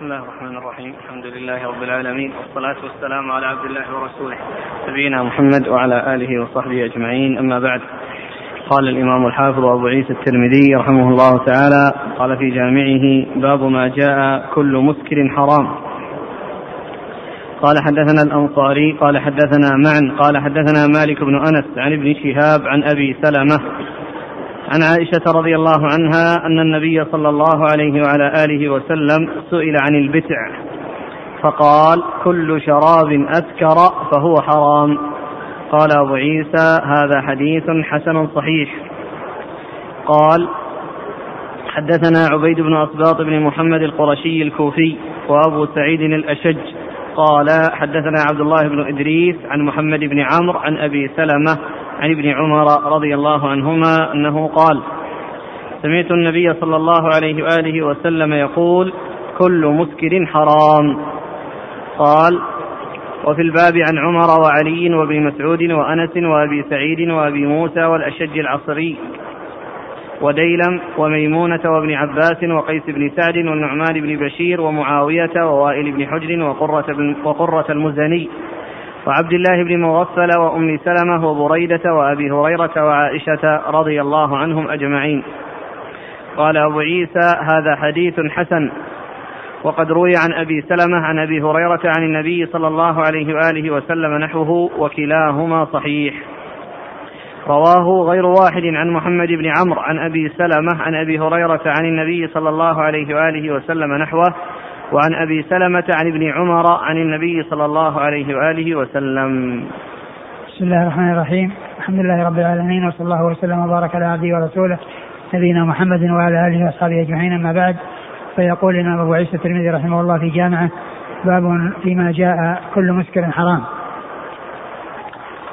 بسم الله الرحمن الرحيم. الحمد لله رب العالمين. والصلاة والسلام على عبد الله ورسوله. نبينا محمد وعلى آله وصحبه أجمعين. أما بعد. قال الإمام الحافظ أبو عيسى الترمذي رحمه الله تعالى قال في جامعه باب ما جاء كل مسكر حرام. قال حدثنا الأنصاري قال حدثنا معا قال حدثنا مالك بن أنس عن ابن شهاب عن أبي سلمة عن عائشة رضي الله عنها أن النبي صلى الله عليه وعلى آله وسلم سئل عن البتع فقال كل شراب أسكر فهو حرام. قال أبو عيسى هذا حديث حسن صحيح. قال حدثنا عبيد بن أصباط بن محمد القرشي الكوفي وأبو سعيد الأشج. قال حدثنا عبد الله بن إدريس عن محمد بن عمرو عن أبي سلمة عن ابن عمر رضي الله عنهما أنه قال سمعت النبي صلى الله عليه وآله وسلم يقول كل مسكر حرام. قال وفي الباب عن عمر وعلي وابن مسعود وأنس وأبي سعيد وأبي موسى والأشج العصري وديلم وميمونة وابن عباس وقيس بن سعد والنعمان بن بشير ومعاوية ووائل بن حجر وقرة, وقرة المزني وعبد الله بن مغفل وأم سلمة وبريدة وأبي هريرة وعائشة رضي الله عنهم أجمعين. قال أبو عيسى هذا حديث حسن. وقد روي عن أبي سلمة عن أبي هريرة عن النبي صلى الله عليه وآله وسلم نحوه وكلاهما صحيح. رواه غير واحد عن محمد بن عمرو عن أبي سلمة عن أبي هريرة عن النبي صلى الله عليه وآله وسلم نحوه وعن أبي سلمة عن ابن عمر عن النبي صلى الله عليه وآله وسلم. بسم الله الرحمن الرحيم، الحمد لله رب العالمين وصلى الله وسلم وبارك على عبده ورسوله نبينا محمد وعلى آله وأصحابه أجمعين أما بعد فيقول الإمام أبو عيسى الترمذي رحمه الله في جامعه باب فيما جاء كل مسكر حرام.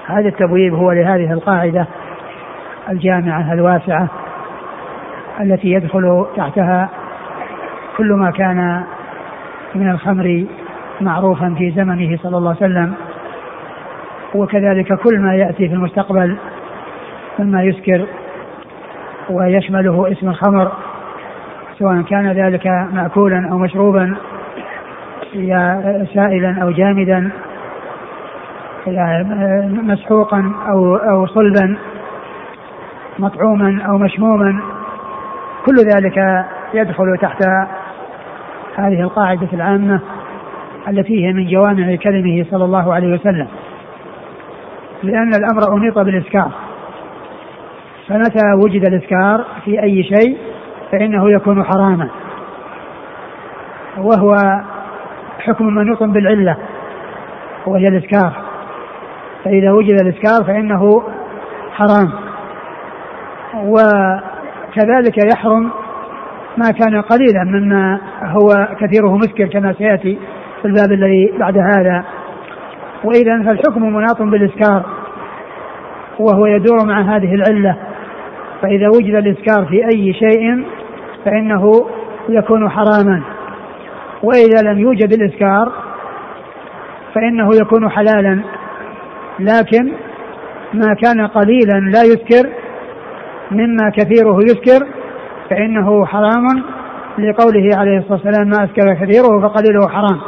هذا التبويب هو لهذه القاعدة الجامعة الواسعة التي يدخل تحتها كل ما كان من الخمر معروفا في زمنه صلى الله عليه وسلم وكذلك كل ما يأتي في المستقبل مما يسكر ويشمله اسم الخمر سواء كان ذلك مأكولا أو مشروبا سائلا أو جامدا مسحوقا أو أو صلبا مطعوما أو مشموما كل ذلك يدخل تحت هذه القاعدة العامة التي هي من جوامع كلمه صلى الله عليه وسلم. لأن الأمر أنيط بالإسكار. فمتى وجد الإسكار في أي شيء فإنه يكون حراما. وهو حكم منوط بالعلة وهي الإسكار. فإذا وجد الإسكار فإنه حرام. وكذلك يحرم ما كان قليلا مما هو كثيره مسكر كما سيأتي في الباب الذي بعد هذا. وإذا فالحكم مناط بالإسكار وهو يدور مع هذه العلة. فإذا وجد الإسكار في أي شيء فإنه يكون حراما. وإذا لم يوجد الإسكار فإنه يكون حلالا. لكن ما كان قليلا لا يسكر مما كثيره يسكر فإنه حرام لقوله عليه الصلاة والسلام ما أسكر كثيره فقليله حرام.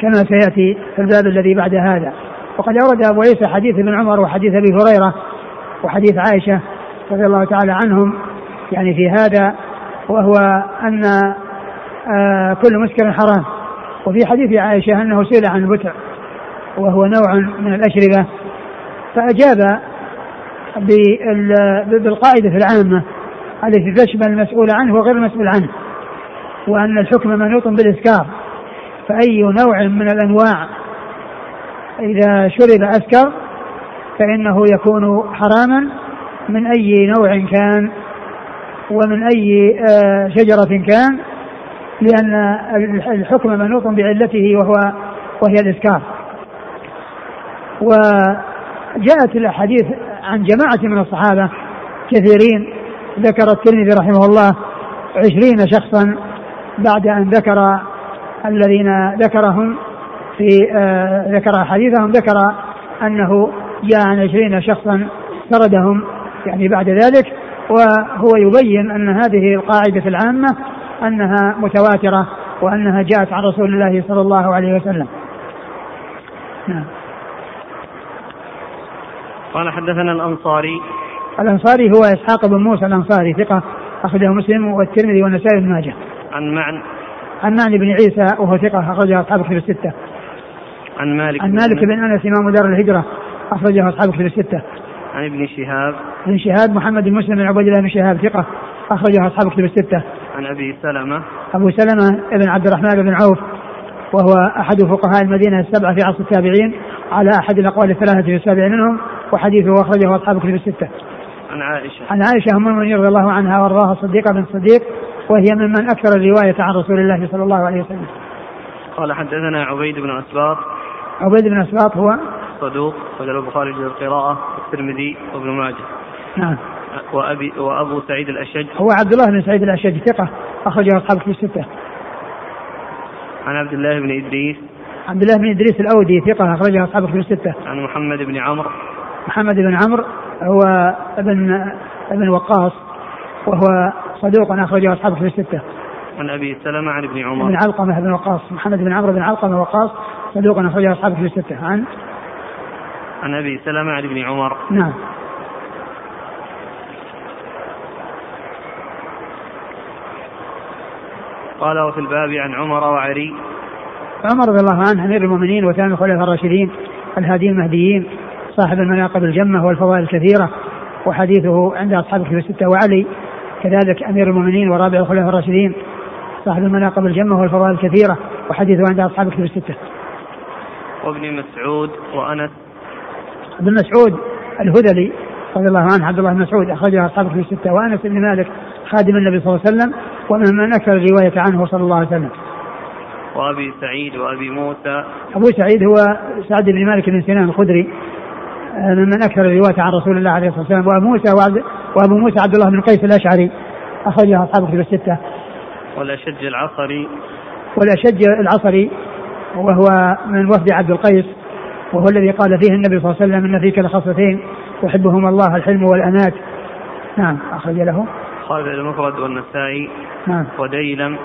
كما سيأتي في الباب الذي بعد هذا. وقد أورد أبو عيسى حديث ابن عمر وحديث أبي هريرة وحديث عائشة رضي الله تعالى عنهم. يعني في هذا وهو أن آه كل مسكر حرام. وفي حديث عائشة أنه سئل عن البتع وهو نوع من الأشربة. فأجاب بالقاعدة العامة. التي تشمل المسؤول عنه وغير المسؤول عنه وأن الحكم منوط بالإسكار فأي نوع من الأنواع إذا شرب أسكر فإنه يكون حراما من أي نوع كان ومن أي آه، شجرة كان لأن الحكم منوط بعلته وهو وهي الإسكار. وجاءت الأحاديث عن جماعة من الصحابة كثيرين ذكر الترمذي رحمه الله عشرين شخصا بعد أن ذكر الذين ذكرهم في آه ذكر حديثهم ذكر أنه جاء عن عشرين شخصا سردهم يعني بعد ذلك وهو يبين أن هذه القاعدة العامة أنها متواترة وأنها جاءت عن رسول الله صلى الله عليه وسلم. نعم. قال حدثنا الأنصاري الأنصاري هو إسحاق بن موسى الأنصاري ثقة أخرجه مسلم والترمذي والنسائي بن ماجه. عن معن. عن معن بن عيسى وهو ثقة أخرجه أصحاب كتب الستة. عن مالك عن مالك بن أنس إمام دار الهجرة أخرجه أصحاب كتب الستة. عن ابن شهاب. بن شهاب محمد بن مسلم بن عبد الله بن شهاب ثقة أخرجه أصحاب كتب الستة. عن أبي سلمة. أبو سلمة بن عبد الرحمن بن عوف وهو أحد فقهاء المدينة السبعة في عصر التابعين على أحد الأقوال الثلاثة في السابع منهم وحديثه أخرجه أصحاب كتب الستة. عن عائشة. عن عائشة أم المؤمنين رضي الله عنها وأرضاها الصديقة بن الصديق وهي ممن أكثر الرواية عن رسول الله صلى الله عليه وسلم. قال حدثنا عبيد بن أسباط. عبيد بن أسباط هو؟ صدوق وجل البخاري في القراءة والترمذي وابن ماجه. نعم. وأبي وأبو سعيد الأشج. هو عبد الله بن سعيد الأشج ثقة أخرجه أصحاب كتب الستة. عن عبد الله بن إدريس. عبد الله بن إدريس الأودي ثقة أخرجه أصحاب كتب الستة. عن محمد بن عمرو. محمد بن عمرو. هو ابن ابن وقاص وهو صدوق أخرجه أصحاب كتب الستة. عن أبي سلمة عن ابن عمر. بن علقمة بن وقاص محمد بن عمرو بن علقمة وقاص صدوق أخرجه أصحاب كتب الستة. عن؟ عن أبي سلمة عن ابن عمر. نعم. قال وفي الباب عن عمر وعلي. عمر رضي الله عنه أمير المؤمنين وكان الخلفاء الراشدين الهاديين المهديين صاحب المناقب الجمة والفضائل الكثيرة وحديثه عند أصحاب الكتب الستة وعلي كذلك أمير المؤمنين ورابع الخلفاء الراشدين صاحب المناقب الجمة والفضائل الكثيرة وحديثه عند أصحاب الكتب الستة. وابن مسعود وأنس. ابن مسعود الهذلي رضي الله عنه عبد الله بن مسعود أخرجه أصحاب الكتب الستة وأنس بن مالك خادم النبي صلى الله عليه وسلم وممن أكثر الرواية عنه صلى الله عليه وسلم. وأبي سعيد وأبي موسى. أبو سعيد هو سعد بن مالك بن سنان الخدري ممن أكثر الرواية عن رسول الله عليه الصلاة والسلام وأبو موسى وعبد وأبو موسى عبد الله بن قيس الأشعري أخرجه أصحاب الكتب الستة. والأشج العصري. والأشج العصري وهو من وفد عبد القيس وهو الذي قال فيه النبي صلى الله عليه وسلم إن فيك لخصلتين يحبهما الله الحلم والانات نعم أخرج له. خالد المفرد والنسائي. نعم. وديلم.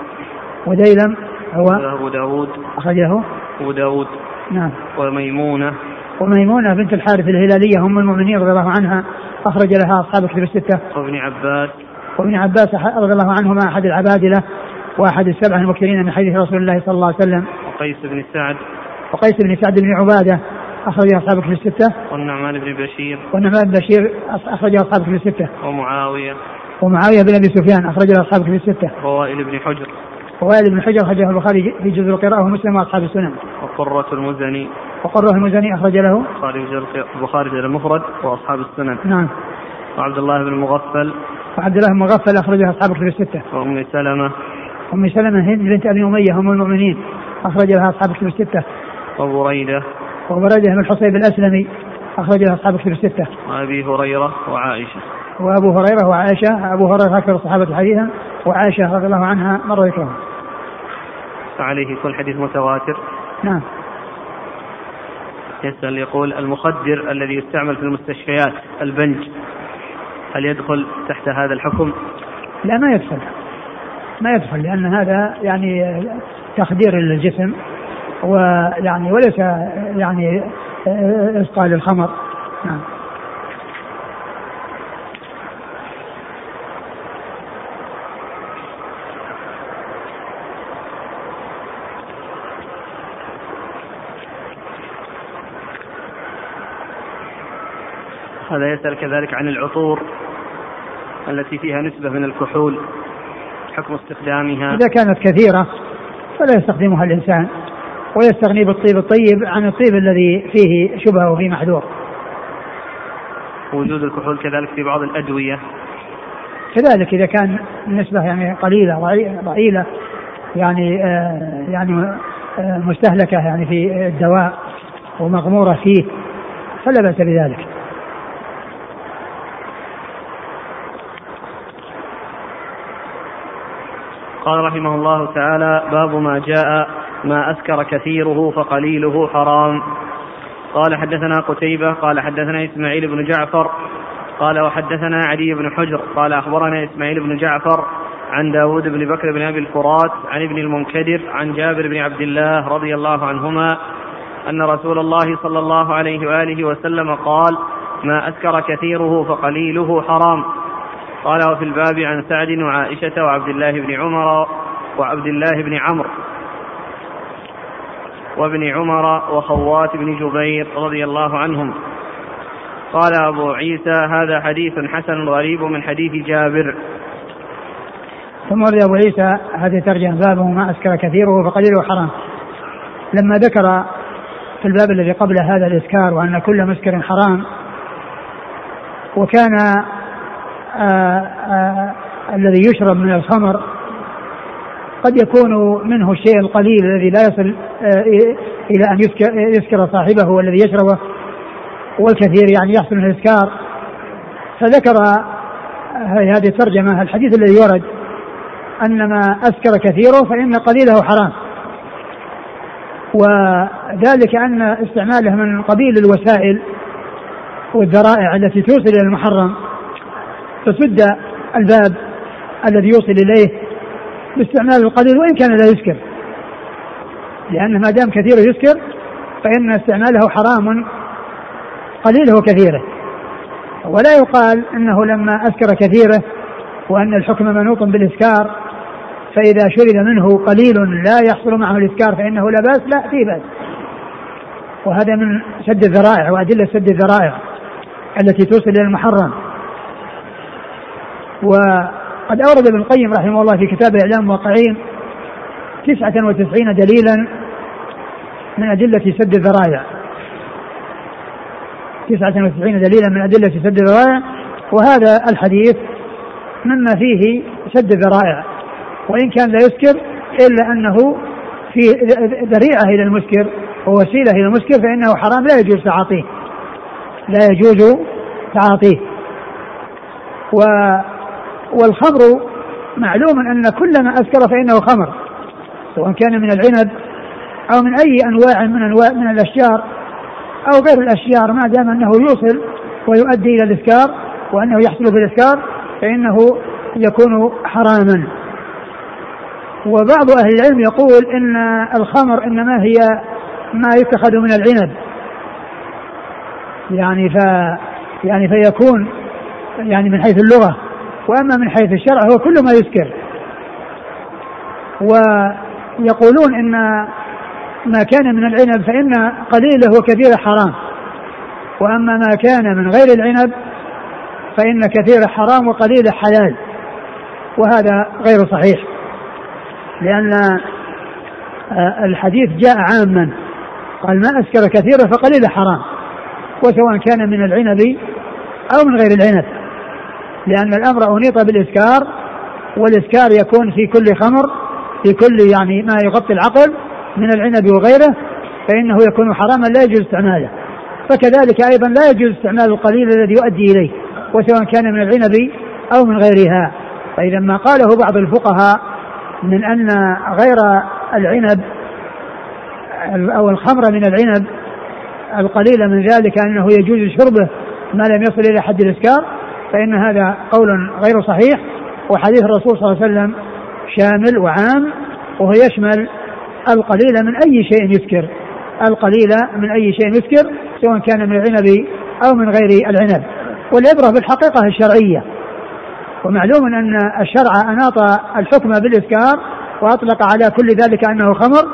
وديلم هو وأبو داود. أخرج له. أبو داود. نعم. وميمونة. وميمونة بنت الحارث الهلالية أم المؤمنين رضي الله عنها أخرج لها أصحاب الكتب الستة. وابن عباس. وابن عباس رضي الله عنهما أحد العبادلة وأحد السبعة المكثرين من حديث رسول الله صلى الله عليه وسلم. وقيس بن سعد. وقيس بن سعد بن عبادة أخرج أصحاب الكتب الستة. والنعمان بن بشير. والنعمان بن بشير أخرج أصحاب الكتب الستة. ومعاوية. ومعاوية بن أبي سفيان أخرج أصحاب الكتب الستة. ووائل بن حجر. ووائل بن حجر أخرجه البخاري في جزء القراءة ومسلم وأصحاب السنن. وقرة المزني. وقرة المزني أخرج له البخاري البخاري في المفرد وأصحاب السنن. نعم. وعبد الله بن المغفل وعبد الله بن مغفل أخرجه أصحاب الكتب الستة. وأم سلمة. أم سلمة هند بنت أبي أمية أم المؤمنين أخرج لها أصحاب الكتب الستة. وبريدة. وبرده بن الحصيب الأسلمي أخرج له أصحاب الكتب الستة. وأبي هريرة وعائشة. وأبو هريرة وعائشة أبو هريرة أكثر الصحابة حديثا وعائشة رضي الله عنها مر ذكرها فعليه كل حديث متواتر. نعم. يسأل يقول المخدر الذي يستعمل في المستشفيات البنج هل يدخل تحت هذا الحكم؟ لا ما يدخل. ما يدخل لأن هذا يعني تخدير للجسم ويعني وليس يعني إسقاء للخمر نعم. هذا يسأل كذلك عن العطور التي فيها نسبة من الكحول حكم استخدامها. إذا كانت كثيرة فلا يستخدمها الإنسان ويستغني بالطيب الطيب عن الطيب الذي فيه شبهة وفيه محذور. وجود الكحول كذلك في بعض الأدوية. كذلك إذا كان النسبة يعني قليلة ضئيلة يعني آه يعني آه مستهلكة يعني في الدواء ومغمورة فيه فلا بأس بذلك. قال رحمه الله تعالى باب ما جاء ما أسكر كثيره فقليله حرام. قال حدثنا قتيبة قال حدثنا إسماعيل بن جعفر قال وحدثنا علي بن حجر قال أخبرنا إسماعيل بن جعفر عن داود بن بكر بن أبي الفرات عن ابن المنكدر عن جابر بن عبد الله رضي الله عنهما أن رسول الله صلى الله عليه وآله وسلم قال ما أسكر كثيره فقليله حرام. قال وفي الباب عن سعد وعائشة وعبد الله بن عمر وعبد الله بن عمرو وابن عمر وخوات بن جبير رضي الله عنهم. قال أبو عيسى هذا حديث حسن غريب من حديث جابر. ثم ورد أبو عيسى هذه ترجمة بابه ما أسكر كثيره فقليله حرام. لما ذكر في الباب الذي قبل هذا الإسكار وأن كل مسكر حرام وكان الذي يشرب من الخمر قد يكون منه الشيء القليل الذي لا يصل آه، إلى أن يسكر, صاحبه والذي يشربه والكثير يعني يحصل من الإسكار. فذكر هذه الترجمة الحديث الذي ورد أن ما أسكر كثيره فإن قليله حرام. وذلك أن استعماله من قبيل الوسائل والذرائع التي توصل إلى المحرم فسد الباب الذي يوصل إليه باستعمال القليل وإن كان لا يسكر لأنه ما دام كثيره يسكر فإن استعماله حرام قليله وكثيره ولا يقال إنه لما اسكر كثيره وأن الحكم منوط بالاسكار فإذا شرب منه قليل لا يحصل معه الاسكار فإنه لا بأس لا في بأس. وهذا من سد الذرائع وأدلة سد الذرائع التي توصل إلى المحرم. وقد أورد ابن القيم رحمه الله في كتاب إعلام الموقعين تسعة وتسعين دليلا من أدلة سد الذرائع تسعة وتسعين دليلا من أدلة سد الذرائع وهذا الحديث مما فيه سد الذرائع وإن كان لا يسكر إلا أنه في ذريعة إلى المسكر ووسيلة إلى المسكر فإنه حرام لا يجوز تعاطيه. لا يجوز تعاطيه. و والخمر معلوم أن كل ما أسكر فإنه خمر سواء كان من العنب أو من أي أنواع من أنواع من الأشجار أو غير الأشجار ما دام أنه يوصل ويؤدي إلى الإسكار وأنه يحصل بالإسكار فإنه يكون حراما. وبعض أهل العلم يقول إن الخمر إنما هي ما يتخذ من العنب. يعني ف يعني فيكون يعني من حيث اللغة. وأما من حيث الشرع هو كل ما يسكر ويقولون إن ما كان من العنب فإن قليله وكثيره حرام. وأما ما كان من غير العنب فإن كثيره حرام وقليله حلال. وهذا غير صحيح. لأن آه، الحديث جاء عاما. قال ما أسكر كثيرا فقليله حرام. وسواء كان من العنب أو من غير العنب. لأن الأمر أنيط بالإسكار والإسكار يكون في كل خمر في كل يعني ما يغطي العقل من العنب وغيره فإنه يكون حراما لا يجوز استعماله. فكذلك أيضا لا يجوز استعمال القليل الذي يؤدي إليه وسواء كان من العنب أو من غيرها. فإذا ما قاله بعض الفقهاء من أن غير العنب أو الخمر من العنب القليل من ذلك أنه يجوز شربه ما لم يصل إلى حد الإسكار فإن هذا قول غير صحيح وحديث الرسول صلى الله عليه وسلم شامل وعام وهو يشمل القليل من أي شيء يسكر القليل من أي شيء يسكر سواء كان من العنب أو من غير العنب. والعبرة بالحقيقة الشرعية. ومعلوم أن الشرع أناط الحكم بالإسكار وأطلق على كل ذلك أنه خمر.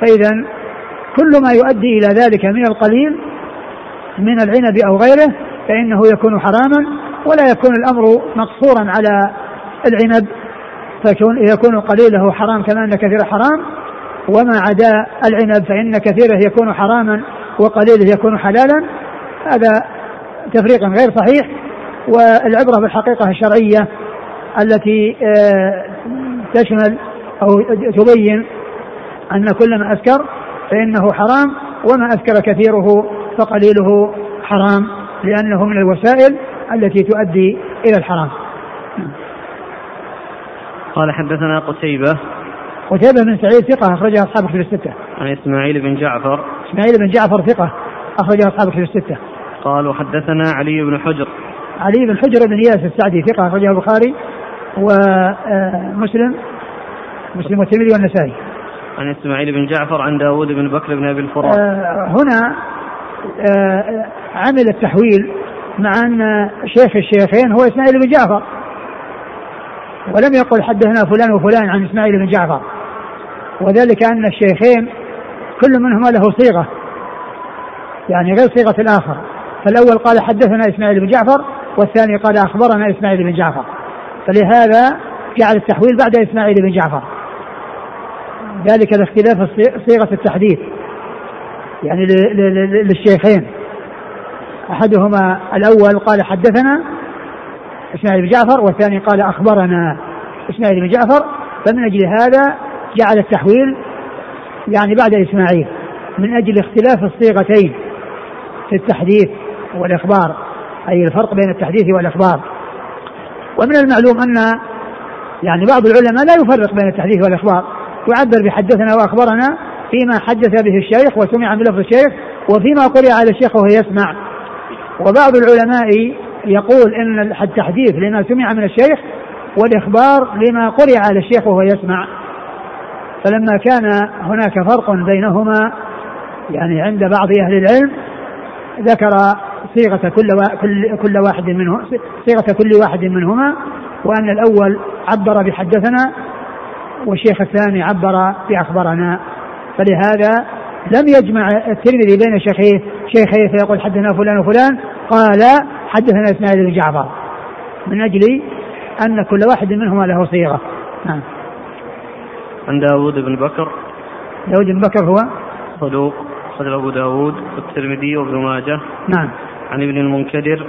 فإذا كل ما يؤدي إلى ذلك من القليل من العنب أو غيره فإنه يكون حراما. ولا يكون الأمر مقصورا على العنب فيكون يكون قليله حرام كما أن كثير حرام وما عدا العنب فإن كثيره يكون حراما وقليله يكون حلالا هذا تفريق غير صحيح والعبرة بالحقيقة الشرعية التي آه، تشمل أو تبين أن كل ما أسكر فإنه حرام وما أسكر كثيره فقليله حرام لأنه من الوسائل التي تؤدي إلى الحرام قال حدثنا قتيبة قتيبة بن سعيد ثقة أخرجها أصحاب كتب الستة. عن إسماعيل بن جعفر. إسماعيل بن جعفر ثقة أخرجها أصحاب كتب الستة. قال وحدثنا علي بن حجر. علي بن حجر بن إياس السعدي ثقة أخرجها البخاري ومسلم مسلم والترمذي والنسائي عن إسماعيل بن جعفر عن داود بن بكر بن أبي الفرات آه هنا آه عمل التحويل مع أن شيخ الشيخين هو إسماعيل بن جعفر. ولم يقل حدثنا فلان وفلان عن إسماعيل بن جعفر. وذلك أن الشيخين كل منهما له صيغة يعني غير صيغة الآخر. فالأول قال حدثنا إسماعيل بن جعفر والثاني قال أخبرنا إسماعيل بن جعفر. فلهذا جعل التحويل بعد إسماعيل بن جعفر. ذلك لاختلاف صيغة التحديث يعني للشيخين. أحدهما الأول قال حدثنا إسماعيل بن جعفر والثاني قال أخبرنا إسماعيل بن جعفر. فمن أجل هذا جعل التحويل يعني بعد إسماعيل من أجل اختلاف الصيغتين في التحديث والإخبار أي الفرق بين التحديث والإخبار. ومن المعلوم أن يعني بعض العلماء لا يفرق بين التحديث والإخبار يعبر بحدثنا وأخبرنا فيما حدث به الشيخ وسمع من لفظ الشيخ وفيما قرئ على الشيخ وهو يسمع. وبعض العلماء يقول إن التحديث لما سمع من الشيخ والإخبار لما قرئ على الشيخ وهو يسمع. فلما كان هناك فرق بينهما يعني عند بعض أهل العلم ذكر صيغة كل كل كل واحد منه صيغة كل واحد منهما وأن الأول عبر بحدثنا والشيخ الثاني عبر بأخبرنا. فلهذا لم يجمع الترمذي بين شيخيه شيخيه فيقول حدثنا فلان وفلان قال حدثنا إسماعيل بن جعفر. من أجل أن كل واحد منهما له صيغة. نعم. عن داود بن بكر. داود بن بكر هو؟ صدوق. أخرج أبو داود والترمذي وابن ماجه. نعم. عن ابن المنكدر.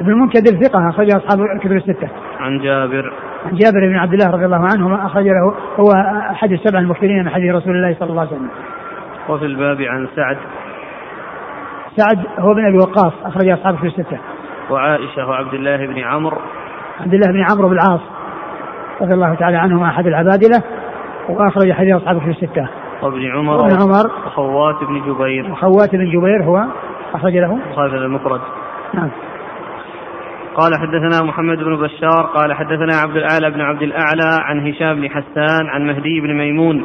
ابن المنكدر ثقة أخرج أصحاب الكتب الستة. عن جابر. عن جابر بن عبد الله رضي الله عنه أخرج له هو أحد السبع المكثرين من حديث رسول الله صلى الله عليه وسلم. وفي الباب عن سعد. سعد هو بن أبي وقاص أخرج أصحاب الكتب الستة. وعائشة وعبد الله بن عمرو. عبد الله بن عمرو بن العاص رضي الله تعالى عنهما أحد العبادلة وأخرج حديث أصحاب الكتب الستة. وابن عمر وابن عمر. وخوات بن جبير. وخوات بن جبير هو أخرج له. خالد المفرد نعم. قال حدثنا محمد بن بشار قال حدثنا عبد الأعلى بن عبد الأعلى عن هشام بن حسان عن مهدي بن ميمون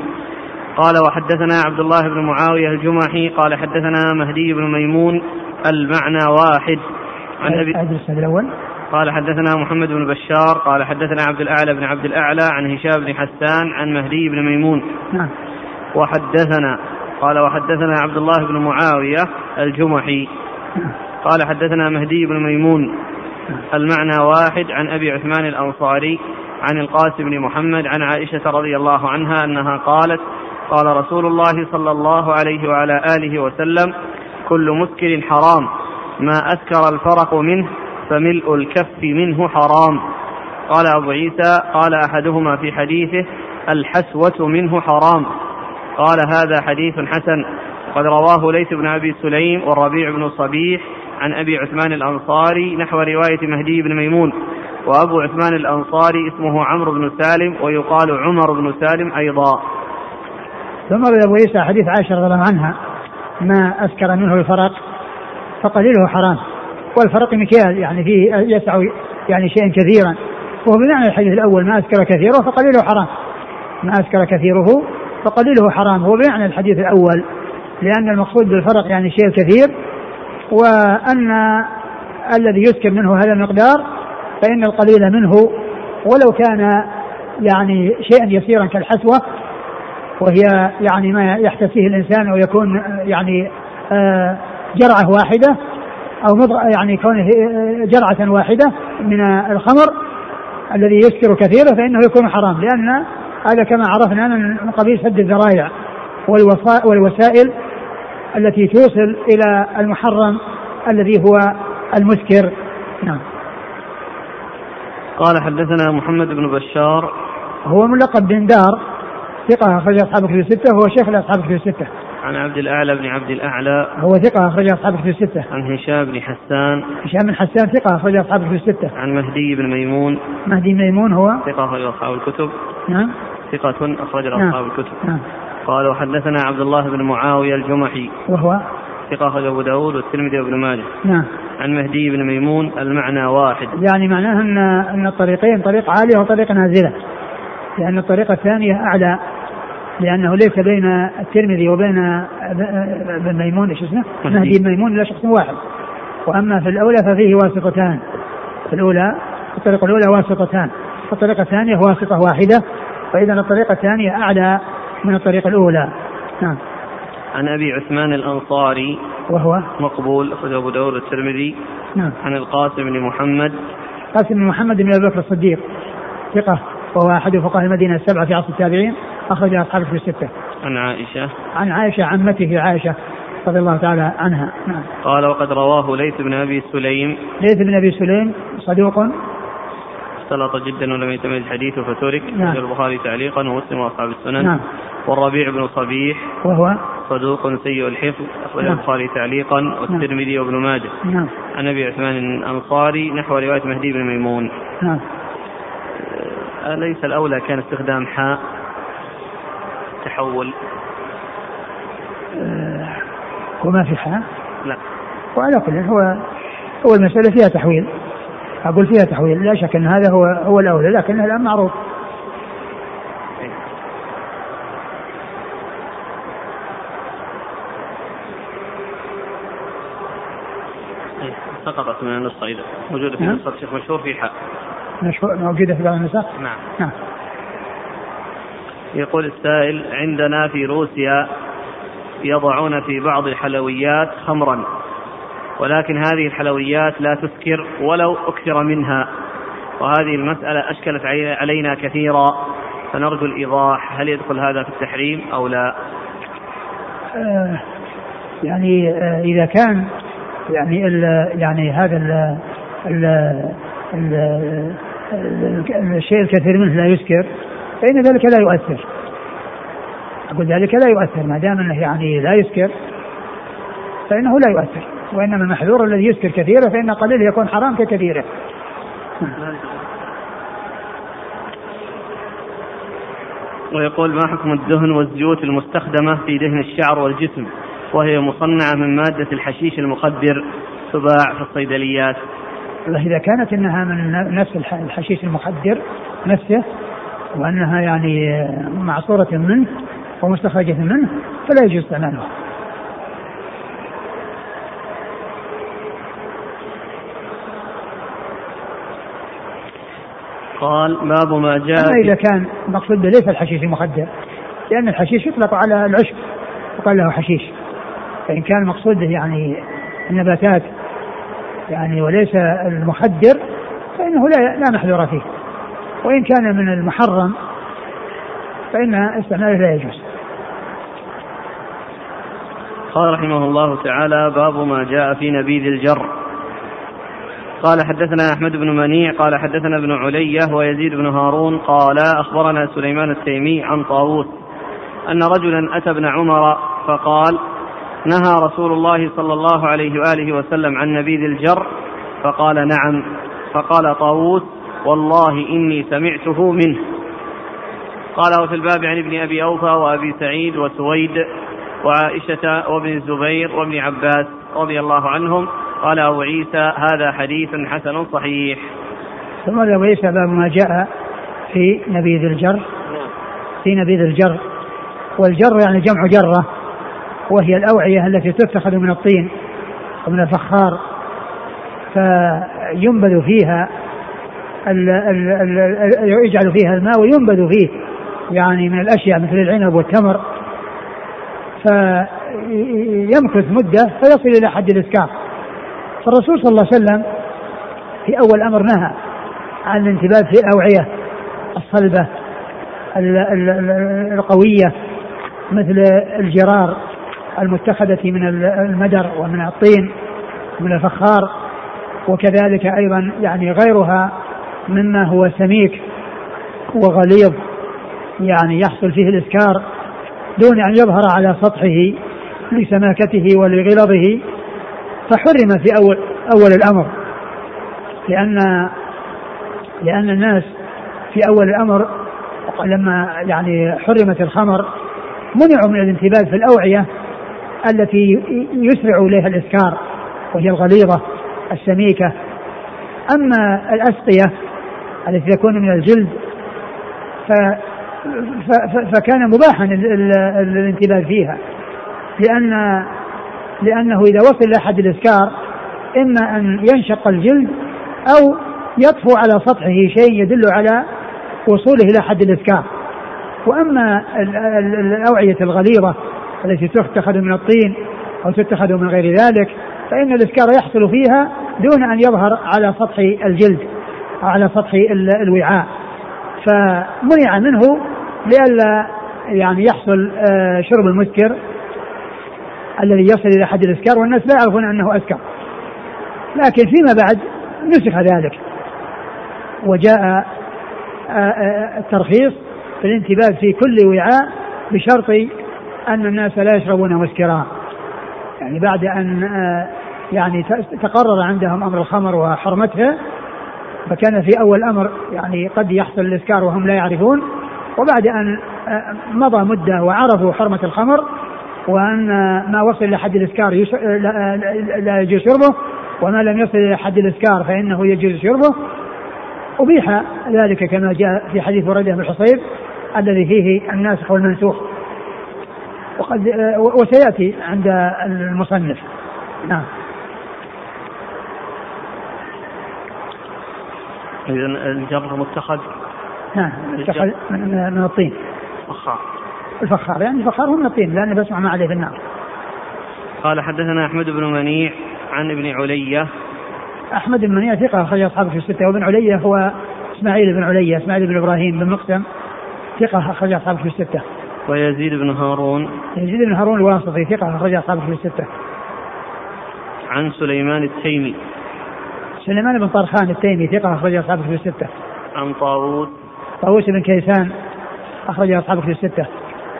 قال وحدثنا عبد الله بن معاوية الجمحي قال حدثنا مهدي بن ميمون المعنى واحد. عن أبي الأول. قال حدثنا محمد بن بشار قال حدثنا عبد الأعلى بن عبد الأعلى عن هشام بن حسان عن مهدي بن ميمون. نعم. وحدثنا قال وحدثنا عبد الله بن معاوية الجمحي. قال حدثنا مهدي بن ميمون المعنى واحد عن أبي عثمان الأنصاري عن القاسم بن محمد عن عائشة رضي الله عنها أنها قالت قال رسول الله صلى الله عليه وعلى آله وسلم كل مسكر حرام ما أسكر الفرق منه فملء الكف منه حرام. قال أبو عيسى قال أحدهما في حديثه الحسوة منه حرام. قال هذا حديث حسن. قد رواه ليث بن أبي سليم والربيع بن صبيح عن أبي عثمان الأنصاري نحو رواية مهدي بن ميمون وأبو عثمان الأنصاري اسمه عمرو بن سالم ويقال عمر بن سالم أيضا. ثم روي أبو عيسى حديث عائشة رضي الله عنها ما اسكر منه الفرق فقليله حرام. والفرق مكيال يعني فيه يسع يعني شيئا كثيرا. وهو بمعنى الحديث الأول ما اسكر كثيره فقليله حرام. ما اسكر كثيره فقليله حرام. هو بمعنى الحديث الأول لأن المقصود بالفرق يعني شيء كثير وأن الذي يسكن منه هذا المقدار فإن القليل منه ولو كان يعني شيئا يسيرا كالحسوة وهي يعني ما يحتسيه الإنسان أو يكون يعني آه، جرعة واحدة أو يعني كونه جرعة واحدة من الخمر الذي يسكر كثيرا فإنه يكون حرام لأن هذا كما عرفنا من قبيل سد الذرائع والوسائل التي توصل إلى المحرم الذي هو المسكر. نعم. قال حدثنا محمد بن بشار. هو ملقب بن دار. ثقة أخرج أصحاب الكتب الستة وهو شيخ لأصحاب الكتب الستة. عن عبد الأعلى بن عبد الأعلى هو ثقة أخرج أصحاب الكتب الستة. عن هشام بن حسان هشام بن حسان ثقة أخرج أصحاب الكتب الستة. عن مهدي بن ميمون مهدي ميمون هو ثقة أخرج أصحاب الكتب. نعم. ثقة أخرج نعم. أصحاب الكتب نعم. قال وحدثنا عبد الله بن معاوية الجمحي وهو ثقة أخرجه أبو داود والترمذي وابن ماجه نعم عن مهدي بن ميمون المعنى واحد يعني معناه أن أن الطريقين طريق عالية وطريق نازلة لأن الطريقة الثانية أعلى لأنه ليس بين الترمذي وبين ابن ميمون إيش اسمه؟ مهدي. بن ميمون إلا شخص واحد. وأما في الأولى ففيه واسطتان. في الأولى الطريقة الأولى واسطتان. الطريقة الثانية واسطة واحدة. فإذا الطريقة الثانية أعلى من الطريقة الأولى. نعم. عن أبي عثمان الأنصاري. وهو؟ مقبول أخرجه أبو داود الترمذي نعم. عن القاسم بن محمد. قاسم بن محمد بن أبي بكر الصديق. ثقة وهو أحد فقهاء المدينة السبعة في عصر التابعين. أخرج أصحابه في الستة. عن عائشة. عن عائشة عمته عائشة رضي الله تعالى عنها. نعم. قال وقد رواه ليث بن أبي سليم. ليث بن أبي سليم صدوق. اختلط جدا ولم يتميز حديثه فترك نعم. البخاري تعليقا ومسلم وأصحاب السنن. نعم. والربيع بن صبيح وهو؟ صدوق سيء الحفظ أخرج نعم. البخاري تعليقا. والترمذي وابن ماجه. نعم. عن أبي عثمان الأنصاري نحو رواية مهدي بن ميمون. نعم. أليس الأولى كان استخدام حاء؟ تحول؟ آه، وما في حاء لا. وعلى كل هو هو المسألة فيها تحويل. أقول فيها تحويل لا شك أن هذا هو هو الأولى لكنه الآن معروف. إيه، سقطت من النسخة إذا. موجودة في نعم. نسخة الشيخ مشهور في حاء مشهور موجودة في بعض النسخ؟ نعم. نعم. يقول السائل عندنا في روسيا يضعون في بعض الحلويات خمرا ولكن هذه الحلويات لا تسكر ولو أكثر منها وهذه المسألة أشكلت علينا كثيرا فنرجو الإيضاح هل يدخل هذا في التحريم أو لا؟ آه يعني آه إذا كان يعني يعني هذا ال ال الشيء الكثير منه لا يسكر فإن ذلك لا يؤثر. أقول ذلك لا يؤثر ما دام أنه يعني لا يسكر فإنه لا يؤثر وإنما المحذور الذي يسكر كثيرة فإن قليله يكون حرام ككثيرة. ويقول ما حكم الدهن والزيوت المستخدمة في دهن الشعر والجسم؟ وهي مصنعة من مادة الحشيش المخدر تباع في الصيدليات. إذا كانت أنها من نفس الحشيش المخدر نفسه وأنها يعني معصورة منه ومستخرجة منه فلا يجوز استعمالها قال باب ما جاء أما إذا كان المقصود به ليس الحشيش المخدر لأن الحشيش يطلق على العشب وقال له حشيش. فإن كان المقصود به يعني النباتات يعني وليس المخدر فإنه لا لا محذور فيه. وإن كان من المحرم فإن استعماله لا يجوز. قال رحمه الله تعالى باب ما جاء في نبيذ الجر. قال حدثنا أحمد بن منيع قال حدثنا ابن علية ويزيد بن هارون قال أخبرنا سليمان التيمي عن طاووس أن رجلا أتى ابن عمر فقال نهى رسول الله صلى الله عليه وآله وسلم عن نبيذ الجر فقال نعم. فقال طاووس والله إني سمعته منه. قال وفي الباب عن ابن أبي أوفى وأبي سعيد وسويد وعائشة وابن الزبير وابن عباس رضي الله عنهم. قال أبو عيسى هذا حديث حسن صحيح. ثم أبو عيسى باب ما جاء في نبيذ الجر. في نبيذ الجر. والجر يعني جمع جرة وهي الأوعية التي تتخذ من الطين ومن الفخار فينبذ فيها يجعل فيها الماء وينبذ فيه يعني من الأشياء مثل العنب والتمر. فيمكث مدة فيصل إلى حد الإسكار فالرسول صلى الله عليه وسلم في أول أمر نهى عن الانتباه في الأوعية الصلبة القوية مثل الجرار المتخذة من المدر ومن الطين من الفخار وكذلك أيضا يعني غيرها مما هو سميك وغليظ يعني يحصل فيه الإسكار دون أن يظهر على سطحه لسماكته ولغلظه فحرم في أول أول الأمر. لأن لأن الناس في أول الأمر لما يعني حرمت الخمر منعوا من الانتباه في الأوعية التي يسرع إليها الإسكار وهي الغليظة السميكة. أما الأسقية التي تكون من الجلد ف فكان مباحا الانتباه فيها. لأن لأنه إذا وصل إلى حد الإسكار إما أن ينشق الجلد أو يطفو على سطحه شيء يدل على وصوله إلى حد الإسكار. وأما الأوعية الغليظة التي تتخذ من الطين أو تتخذ من غير ذلك فإن الإسكار يحصل فيها دون أن يظهر على سطح الجلد. على سطح الوعاء. فمنع منه لئلا يعني يحصل آه، شرب المسكر الذي يصل إلى حد الإسكار والناس لا يعرفون أنه أسكر. لكن فيما بعد نسخ ذلك. وجاء آه، آه، الترخيص في الانتباه في كل وعاء بشرط أن الناس لا يشربون مسكرا. يعني بعد أن يعني تقرر عندهم أمر الخمر وحرمتها فكان في أول الأمر يعني قد يحصل الإسكار وهم لا يعرفون وبعد أن آه، مضى مدة وعرفوا حرمة الخمر وأن ما وصل إلى حد الإسكار لا يجوز شربه وما لم يصل إلى حد الإسكار فإنه يجوز شربه. أبيح ذلك كما جاء في حديث بريدة بن الحصيب الذي فيه الناسخ والمنسوخ. وقد آه، وسيأتي عند المصنف. نعم. إذا الجر متخذ؟ نعم متخذ من, من الطين. فخار الفخار يعني الفخار هو من الطين لأنه بسمع ما عليه في النار. قال حدثنا أحمد بن منيع عن ابن علية. أحمد بن منيع ثقة أخرج أصحابه في الستة وابن علية هو إسماعيل بن علية إسماعيل بن إبراهيم بن مقسم ثقة أخرج أصحابه في الستة. ويزيد بن هارون. يزيد بن هارون الواسطي ثقة أخرج أصحابه في الستة. عن سليمان التيمي. سليمان بن طرخان التيمي ثقة أخرج أصحابه في الستة. عن طاووس طاووس بن كيسان أخرج أصحابه في الستة.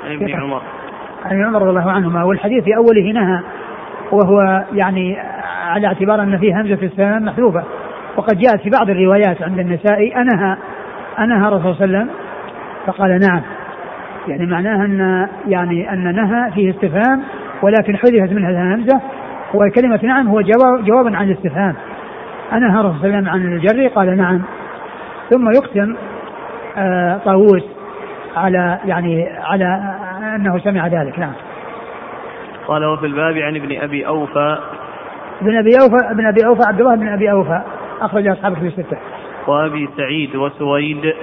عن ابن عمر. عن ابن عمر رضي الله عنهما. والحديث في أوله نهى وهو يعني على اعتبار أن فيه همزة في السلام محذوفة. وقد جاءت في بعض الروايات عند النسائي أنهى أنهى الرسول صلى الله عليه وسلم فقال نعم. يعني معناها أن يعني أن نهى فيه استفهام ولكن حذفت منها الهمزة وكلمة نعم هو جواب جواب عن الاستفهام. أنهى الرسول صلى الله عليه وسلم عن الجر قال نعم. ثم يقسم آه طاووس على يعني على أنه سمع ذلك نعم. قال وفي الباب عن ابن أبي أوفى. ابن أبي أوفى ابن أبي أوفى عبد الله بن أبي أوفى أخرج أصحابه في الستة. وأبي سعيد وسويد.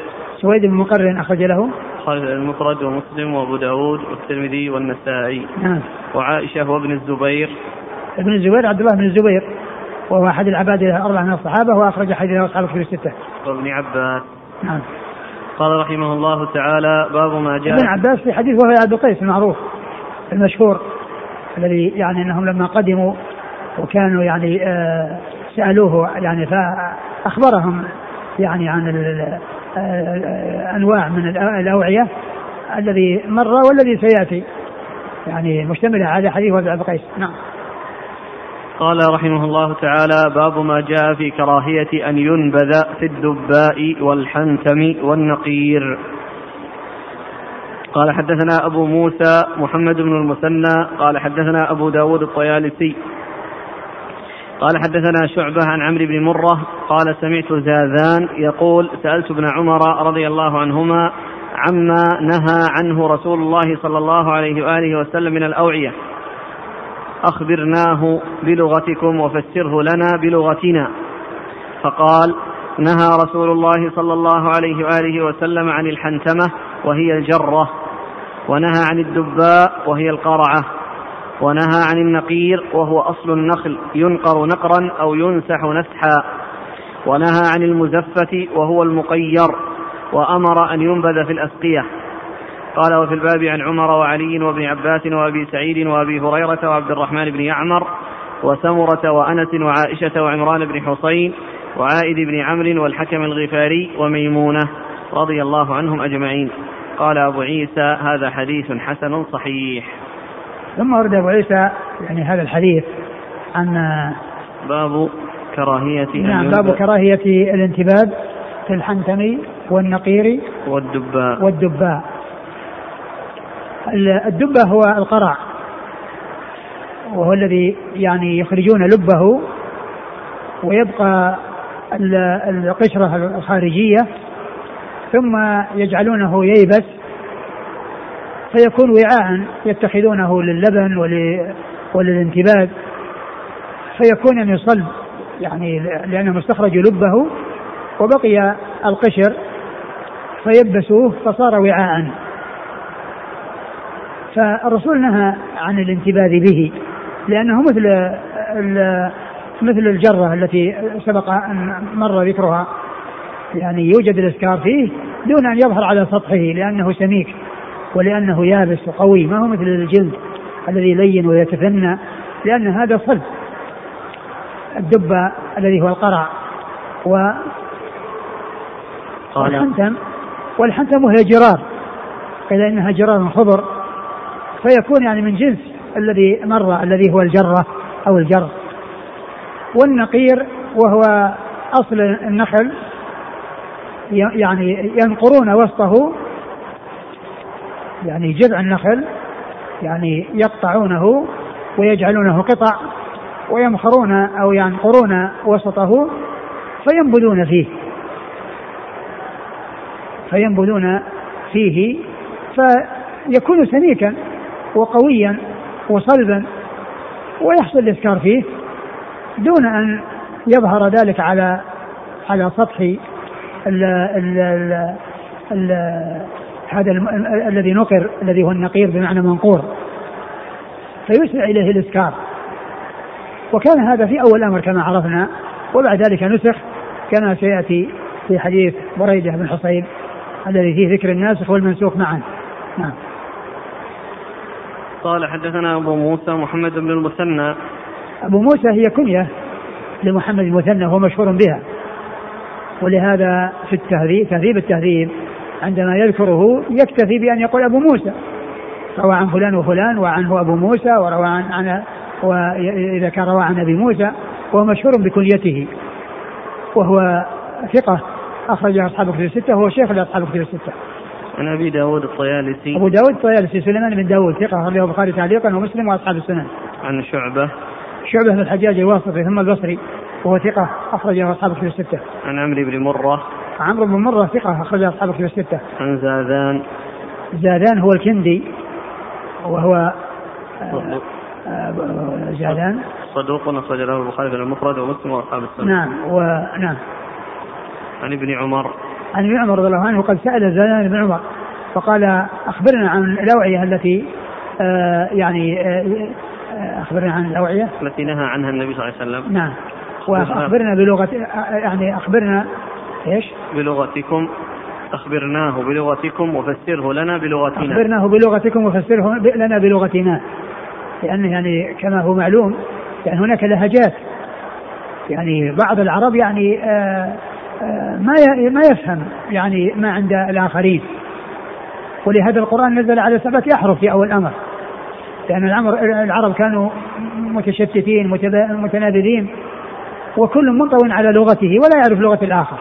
سويد بن مقرن أخرج له. المفرد ومسلم وأبو داود والترمذي والنسائي. نعم. وعائشة وابن الزبير. ابن الزبير عبد الله بن الزبير. وهو أحد العباد الأربعة من الصحابة وأخرج حديثه أصحاب في الستة. وابن عباس. نعم. قال رحمه الله تعالى باب ما جاء ابن عباس في حديث وهو عبد القيس المعروف المشهور الذي يعني أنهم لما قدموا وكانوا يعني آه سألوه يعني فأخبرهم يعني عن آه، أنواع من الأوعية الذي مر والذي سيأتي يعني مشتملة على حديث وهو عبد القيس نعم. قال رحمه الله تعالى باب ما جاء في كراهية أن ينبذ في الدباء والحنتم والنقير. قال حدثنا أبو موسى محمد بن المثنى قال حدثنا أبو داود الطيالسي. قال حدثنا شعبة عن عمرو بن مرة قال سمعت زاذان يقول سألت ابن عمر رضي الله عنهما عما نهى عنه رسول الله صلى الله عليه وآله وسلم من الأوعية. أخبرناه بلغتكم وفسره لنا بلغتنا. فقال نهى رسول الله صلى الله عليه وآله وسلم عن الحنتمة وهي الجرة ونهى عن الدباء وهي القرعة ونهى عن النقير وهو أصل النخل ينقر نقرا أو ينسح نسحا ونهى عن المزفة وهو المقير وأمر أن ينبذ في الأسقية. قال وفي الباب عن عمر وعلي وابن عباس وابي سعيد وابي هريرة وعبد الرحمن بن يعمر وسمرة وأنس وعائشة وعمران بن حصين وعائد بن عمرو والحكم الغفاري وميمونة رضي الله عنهم أجمعين. قال أبو عيسى هذا حديث حسن صحيح. ثم ورد أبو عيسى يعني هذا الحديث عن باب كراهية نعم باب كراهية الانتباد في الحنتم والنقير والدباء. والدباء. الدبة هو القرع. وهو الذي يعني يخرجون لبه ويبقى القشرة الخارجية ثم يجعلونه ييبس فيكون وعاء يتخذونه للبن وللانتباد فيكون يعني صلب يعني لأنهم استخرجوا لبه وبقي القشر فيبسوه فصار وعاء. فالرسول نهى عن الانتباذ به لأنه مثل مثل الجرة التي سبق أن مر ذكرها. يعني يوجد الإسكار فيه دون أن يظهر على سطحه لأنه سميك ولأنه يابس وقوي. ما هو مثل الجلد الذي لين ويتثنى لأن هذا صلب الدب الذي هو القرع. و والحنتم والحنتم وهي جرار. قيل إنها جرار خضر. فيكون يعني من جنس الذي مر الذي هو الجرة أو الجر. والنقير وهو أصل النخل يعني ينقرون وسطه يعني جذع النخل يعني يقطعونه ويجعلونه قطع ويمخرون أو ينقرون وسطه فينبذون فيه. فينبذون فيه فيكون سميكا. وقويا وصلبا ويحصل الاسكار فيه دون أن يظهر ذلك على على سطح هذا الذي نقر الذي هو النقير بمعنى منقور. فيسرع إليه الاسكار وكان هذا في أول الأمر كما عرفنا وبعد ذلك نسخ كما سيأتي في حديث بريدة بن حصيب الذي فيه ذكر الناسخ والمنسوخ معا. نعم. قال حدثنا أبو موسى محمد بن المثنى. أبو موسى هي كنية لمحمد المثنى وهو مشهور بها. ولهذا في التهذيب تهذيب التهذيب عندما يذكره يكتفي بأن يقول أبو موسى. روى عن فلان وفلان وعنه أبو موسى وروى عن, عن وإذا كان روى عن أبي موسى وهو مشهور بكليته وهو ثقة أخرجه أصحاب كتب الستة وهو شيخ لأصحاب كتب الستة. عن أبي داود الطيالسي أبو داود الطيالسي سليمان بن داود ثقة أخرجه البخاري تعليقا ومسلم وأصحاب السنن. عن شعبة شعبة بن الحجاج الواسطي ثم البصري وهو ثقة أخرجه أصحاب كتب الستة. عن عمرو بن مرة عمرو بن مرة ثقة أخرجه أصحاب كتب الستة. عن زادان زادان هو الكندي وهو آه، آه، زادان صدوق أخرج له البخاري في المفرد ومسلم وأصحاب السنة. نعم ونعم. عن ابن عمر عن ابن عمر رضي الله عنه قد سأل زادان بن عمر فقال أخبرنا عن الأوعية التي آه يعني آه أخبرنا عن الأوعية؟ التي نهى عنها النبي صلى الله عليه وسلم. نعم. وأخبرنا بلغة يعني أخبرنا إيش؟ بلغتكم أخبرناه بلغتكم وفسره لنا بلغتنا. أخبرناه بلغتكم وفسره لنا بلغتنا. لأنه يعني كما هو معلوم يعني هناك لهجات. يعني بعض العرب يعني آه آه ما ما يفهم يعني ما عند الآخرين. ولهذا القرآن نزل على سبعة أحرف في أول الأمر. لأن العرب كانوا متشتتين متنابذين وكل منطوي على لغته ولا يعرف لغة الآخر.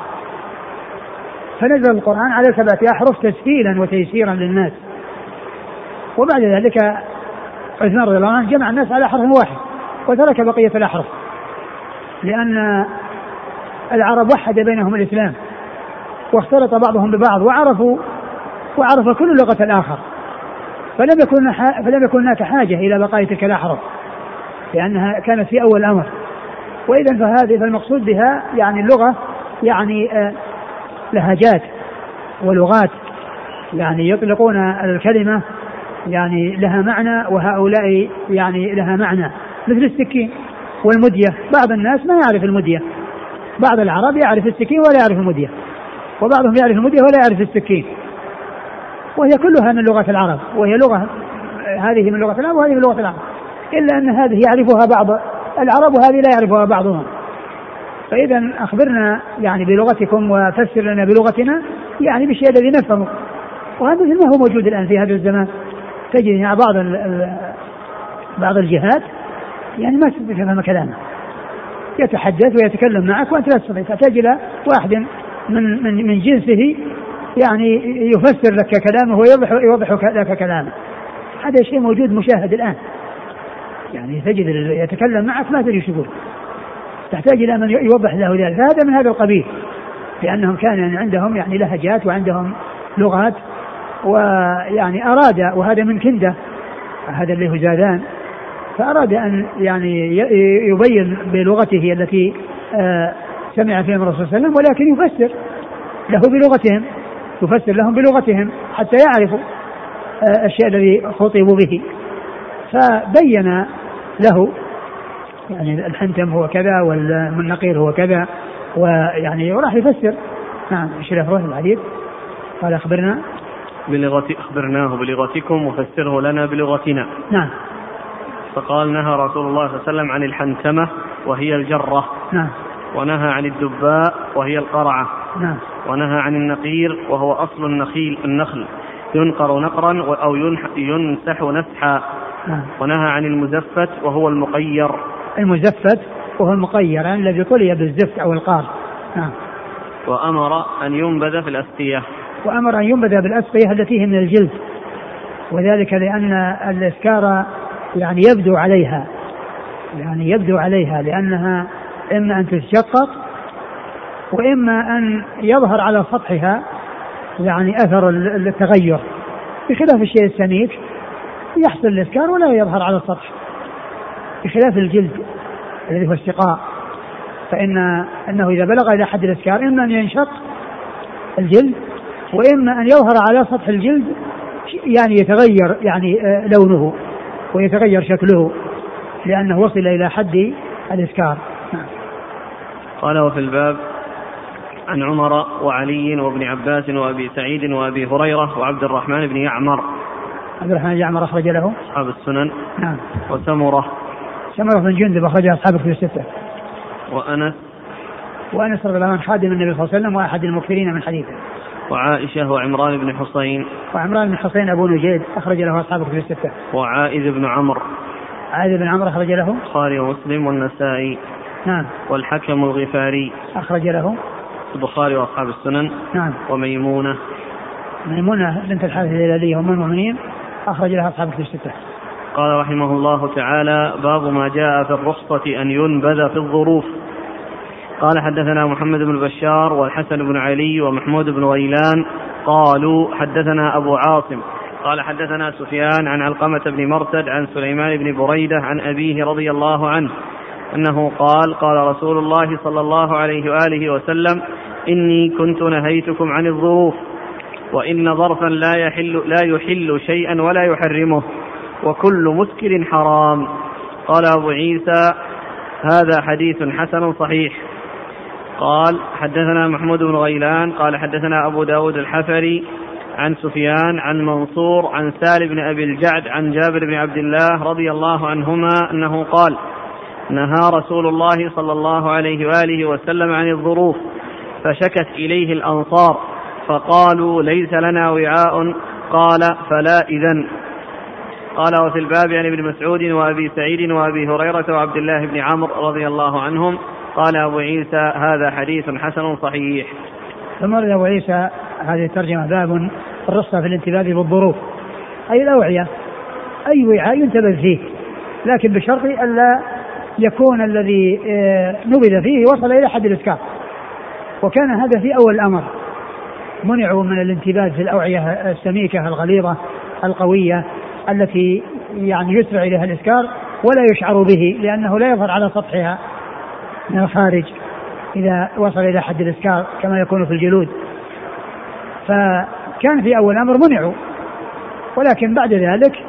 فنزل القرآن على سبعة أحرف تسهيلا وتيسيرا للناس. وبعد ذلك عثمان رضي الله عنه جمع الناس على حرف واحد وترك بقية الأحرف. لأن العرب وحد بينهم الإسلام واختلط بعضهم ببعض وعرفوا وعرف كل لغة الآخر فلم يكن فلم يكن هناك حاجة إلى بقاء تلك الأحرف لأنها كانت في أول الأمر وإذا فهذه فالمقصود بها يعني اللغة يعني آه، لهجات ولغات يعني يطلقون الكلمة يعني لها معنى وهؤلاء يعني لها معنى مثل السكين والمدية. بعض الناس ما يعرف المدية. بعض العرب يعرف السكين ولا يعرف المدية وبعضهم يعرف المدية ولا يعرف السكين. وهي كلها من لغة العرب وهي لغة هذه من لغة العرب وهذه من لغة العرب. إلا أن هذه يعرفها بعض العرب وهذه لا يعرفها بعضهم. فإذا أخبرنا يعني بلغتكم وفسر لنا بلغتنا يعني بالشيء الذي نفهمه. وهذا مثل ما هو موجود الآن في هذا الزمان. تجد بعض بعض الجهات يعني ما تفهم كلامه. يتحدث ويتكلم معك وأنت لا تستطيع. تحتاج إلى واحد من من من جنسه يعني يفسر لك كلامه ويوضح يوضح لك كلامه. هذا شيء موجود مشاهد الآن. يعني تجد يتكلم معك ما تدري شو تحتاج إلى من يوضح له ذلك. فهذا من هذا القبيل. لأنهم كان عندهم يعني لهجات وعندهم لغات ويعني أراد وهذا من كنده. هذا اللي هو زادان. فأراد أن يعني يبين بلغته التي آه، سمع فيها من الرسول صلى الله عليه وسلم ولكن يفسر له بلغتهم يفسر لهم بلغتهم حتى يعرفوا آه، الشيء الذي خطبوا به. فبين له يعني الحنتم هو كذا والنقير هو كذا ويعني وراح يفسر. نعم إيش الافراد الحديث. قال أخبرنا. بلغة أخبرناه بلغتكم وفسره لنا بلغتنا. نعم. فقال نهى رسول الله صلى الله عليه وسلم عن الحنتمة وهي الجرة. نعم. ونهى عن الدباء وهي القرعة. نعم. ونهى عن النقير وهو أصل النخيل النخل. ينقر نقرا أو ينسح نسحا. نعم. ونهى عن المزفت وهو المقير. المزفت وهو المقير يعني الذي طلي بالزفت أو القار. نعم. وأمر أن ينبذ في الأسقية وأمر أن ينبذ بالأسقية التي هي من الجلد. وذلك لأن الإسكار يعني يبدو عليها يعني يبدو عليها لأنها إما أن تتشقق وإما أن يظهر على سطحها يعني أثر التغير. بخلاف الشيء السميك يحصل الإسكار ولا يظهر على السطح. بخلاف الجلد الذي هو السقاء فإن أنه إذا بلغ إلى حد الإسكار إما أن ينشق الجلد وإما أن يظهر على سطح الجلد يعني يتغير يعني آه، لونه. ويتغير شكله لأنه وصل إلى حد الإسكار نعم. قال وفي الباب عن عمر وعلي وابن عباس وأبي سعيد وأبي هريرة وعبد الرحمن بن يعمر. عبد الرحمن بن يعمر أخرج له. أصحاب السنن. نعم. وسمرة. سمرة بن جندب أخرج أصحاب في الستة. وأنس. وأنس رضي الله عنه خادم النبي صلى الله عليه وسلم وأحد المكثرين من حديثه. وعائشة وعمران بن حصين وعمران بن حصين أبو نجيد أخرج له أصحاب في الستة. وعائذ بن عمرو عائذ بن عمرو أخرج له. البخاري ومسلم والنسائي. نعم. والحكم الغفاري. أخرج له. البخاري وأصحاب السنن. نعم. وميمونة. ميمونة بنت الحارث الهلالية أم المؤمنين أخرج لها أصحاب في الستة. قال رحمه الله تعالى باب ما جاء في الرخصة أن ينبذ في الظروف. قال حدثنا محمد بن بشار والحسن بن علي ومحمود بن غيلان قالوا حدثنا أبو عاصم قال حدثنا سفيان عن علقمة بن مرتد عن سليمان بن بريدة عن أبيه رضي الله عنه أنه قال قال رسول الله صلى الله عليه وآله وسلم إني كنت نهيتكم عن الظروف وإن ظرفا لا يحل لا يحل شيئا ولا يحرمه وكل مسكر حرام قال أبو عيسى هذا حديث حسن صحيح قال حدثنا محمود بن غيلان قال حدثنا أبو داود الحفري عن سفيان عن منصور عن سال بن أبي الجعد عن جابر بن عبد الله رضي الله عنهما أنه قال نهى رسول الله صلى الله عليه وآله وسلم عن الظروف فشكت إليه الأنصار فقالوا ليس لنا وعاء قال فلا إذن. قال وفي الباب عن ابن مسعود وأبي سعيد وأبي هريرة وعبد الله بن عمرو رضي الله عنهم قال أبو عيسى هذا حديث حسن صحيح. ثم أبو عيسى هذه الترجمة باب الرصة في الانتباه بالظروف. أي الأوعية؟ أي وعاء ينتبه فيه. لكن بشرط ألا يكون الذي آه، نبذ فيه وصل إلى حد الإسكار وكان هذا في أول الأمر. منعوا من الانتباه في الأوعية السميكة الغليظة القوية التي يعني يسرع إليها الإسكار ولا يشعر به لأنه لا يظهر على سطحها. من الخارج إذا وصل إلى حد الإسكار كما يكون في الجلود. فكان في أول أمر منعوا. ولكن بعد ذلك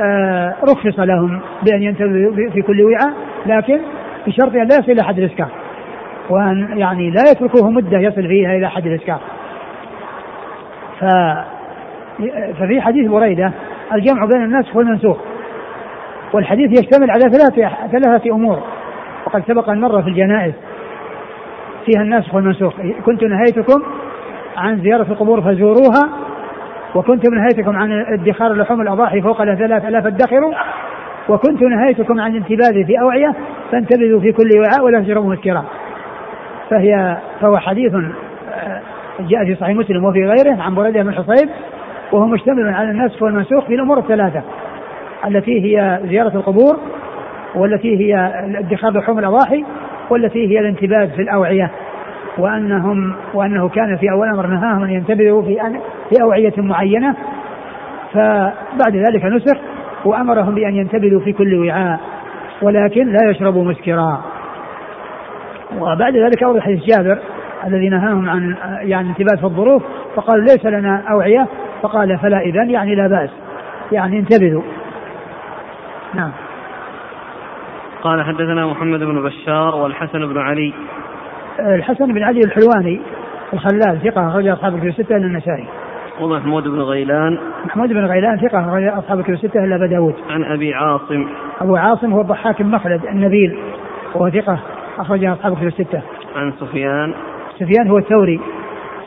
آه رخص لهم بأن ينتبهوا في كل وعاء لكن بشرط أن لا يصل إلى حد الإسكار. وأن يعني لا يتركوه مدة يصل فيها إلى حد الإسكار. ف ففي حديث بريدة الجمع بين الناسخ والمنسوخ والحديث يشتمل على ثلاثة ثلاثة أمور. وقد سبق أن مر في الجنائز. فيها الناسخ والمنسوخ كنت نهيتكم عن زيارة القبور فزوروها وكنت نهيتكم عن ادخار لحوم الأضاحي فوق الثلاث آلاف ادخروا وكنت نهيتكم عن الانتباه في أوعية فانتبذوا في كل وعاء ولا تشربوا مسكرا فهي فهو حديث آه، جاء في صحيح مسلم وفي غيره عن بريدة بن حصيب وهو مشتمل على النسخ والمنسوخ في الأمور الثلاثة التي هي زيارة القبور والتي هي اتخاذ لحوم الأضاحي والتي هي الانتباه في الأوعية. وأنهم وأنه كان في أول أمر نهاهم أن ينتبهوا في في أوعية معينة فبعد ذلك نسخ وأمرهم بأن ينتبهوا في كل وعاء ولكن لا يشربوا مسكرا. وبعد ذلك أورد حديث جابر الذي نهاهم عن يعني انتباه في الظروف فقالوا ليس لنا أوعية. فقال فلا إذا يعني لا بأس. يعني انتبهوا. نعم. قال حدثنا محمد بن بشار والحسن بن علي. الحسن بن علي الحلواني الخلال ثقة أخرج أصحاب الكتب الستة إلا النسائي. ومحمود بن غيلان. محمود بن غيلان ثقة أخرج أصحاب الكتب الستة إلا أبا داود. عن أبي عاصم. أبو عاصم هو الضحاك بن مخلد النبيل وهو ثقة أخرج أصحاب الكتب الستة. عن سفيان. سفيان هو الثوري.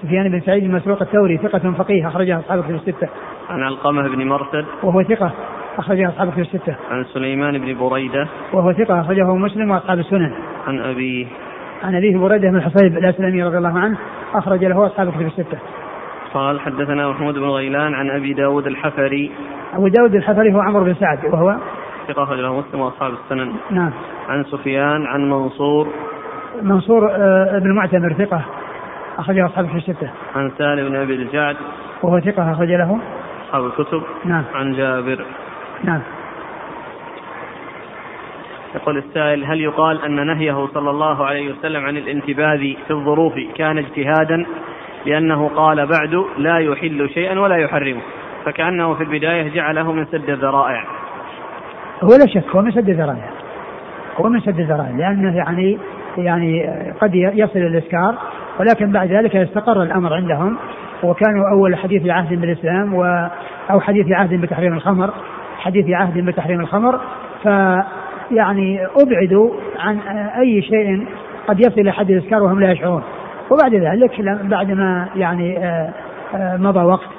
سفيان بن سعيد المسروق الثوري ثقة فقيه أخرجها أصحاب الكتب الستة. عن علقمة بن مرثد. وهو ثقة أخرجها أصحاب الكتب الستة. عن سليمان بن بريدة. وهو ثقة أخرجه مسلم وأصحاب السنن. عن أبيه عن أبيه بريدة بن الحصيب الأسلمي رضي الله عنه أخرج له أصحاب الكتب الستة. قال حدثنا محمود بن غيلان عن أبي داود الحفري. أبو داود الحفري هو عمرو بن سعد وهو؟ ثقة أخرج له مسلم وأصحاب السنن. نعم. عن سفيان عن منصور. منصور آه، بن معتمر ثقة أخرجه أصحاب الكتب الستة. عن سالم بن أبي الجعد. وهو ثقة أخرج له؟ أصحاب الكتب. نعم. عن جابر. نعم. يقول السائل هل يقال أن نهيه صلى الله عليه وسلم عن الانتباذ في الظروف كان اجتهادا لأنه قال بعد لا يحل شيئا ولا يحرمه فكأنه في البداية جعله من سد الذرائع. هو لا شك هو من سد الذرائع. هو من سد الذرائع لأنه يعني يعني قد يصل الإسكار ولكن بعد ذلك استقر الأمر عندهم وكانوا أول حديث عهد بالإسلام و أو حديث عهد بتحريم الخمر حديث عهد بتحريم الخمر ف يعني أبعدوا عن أي شيء قد يصل إلى حد الإسكار وهم لا يشعرون. وبعد ذلك بعد ما يعني آه، آه، مضى وقت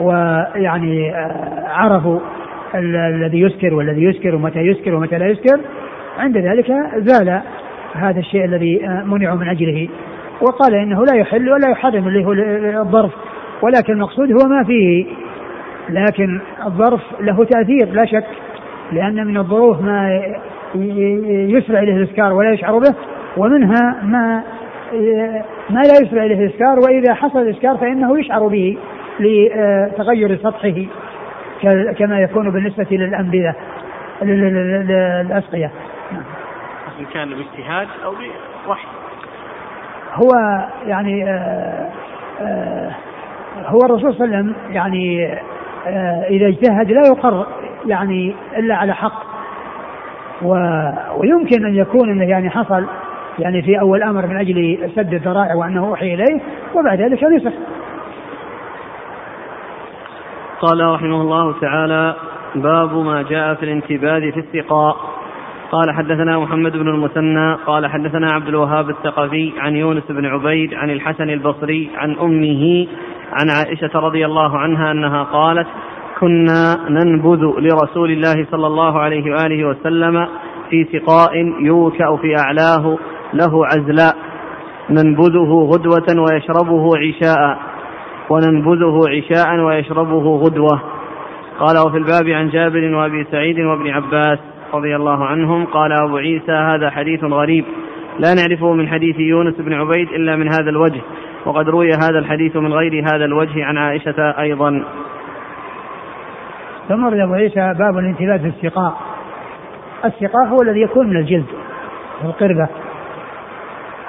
ويعني آه، عرفوا الذي يسكر والذي يسكر ومتى يسكر ومتى لا يسكر عند ذلك زال هذا الشيء الذي منعوا من أجله. وقال إنه لا يحل ولا يحرم اللي هو الظرف ولكن المقصود هو ما فيه. لكن الظرف له تأثير لا شك لأن من الظروف ما يسرع إليه الإسكار ولا يشعر به ومنها ما ما لا يسرع إليه الإسكار وإذا حصل الإسكار فإنه يشعر به لتغير سطحه كما يكون بالنسبة للانبذه الاسقيه إن كان باجتهاد أو بوحي. هو يعني آه، آه، هو الرسول صلى الله عليه وسلم يعني إذا اجتهد لا يقر يعني إلا على حق. ويمكن أن يكون أنه يعني حصل يعني في أول أمر من أجل سد الذرائع وأنه أوحي إليه وبعد ذلك نسخ قال رحمه الله تعالى باب ما جاء في الانتباه في السقاء. قال حدثنا محمد بن المثنى قال حدثنا عبد الوهاب الثقفي عن يونس بن عبيد عن الحسن البصري عن أمه عن عائشة رضي الله عنها أنها قالت كنا ننبذ لرسول الله صلى الله عليه وآله وسلم في سقاء يوكأ في أعلاه له عزلاء. ننبذه غدوة ويشربه عشاء. وننبذه عشاء ويشربه غدوة. قال وفي الباب عن جابر وأبي سعيد وابن عباس رضي الله عنهم قال أبو عيسى هذا حديث غريب. لا نعرفه من حديث يونس بن عبيد إلا من هذا الوجه. وقد روي هذا الحديث من غير هذا الوجه عن عائشة أيضا. ثم أبو عيسى باب الانتباه في السقاء. السقاء هو الذي يكون من الجلد القربة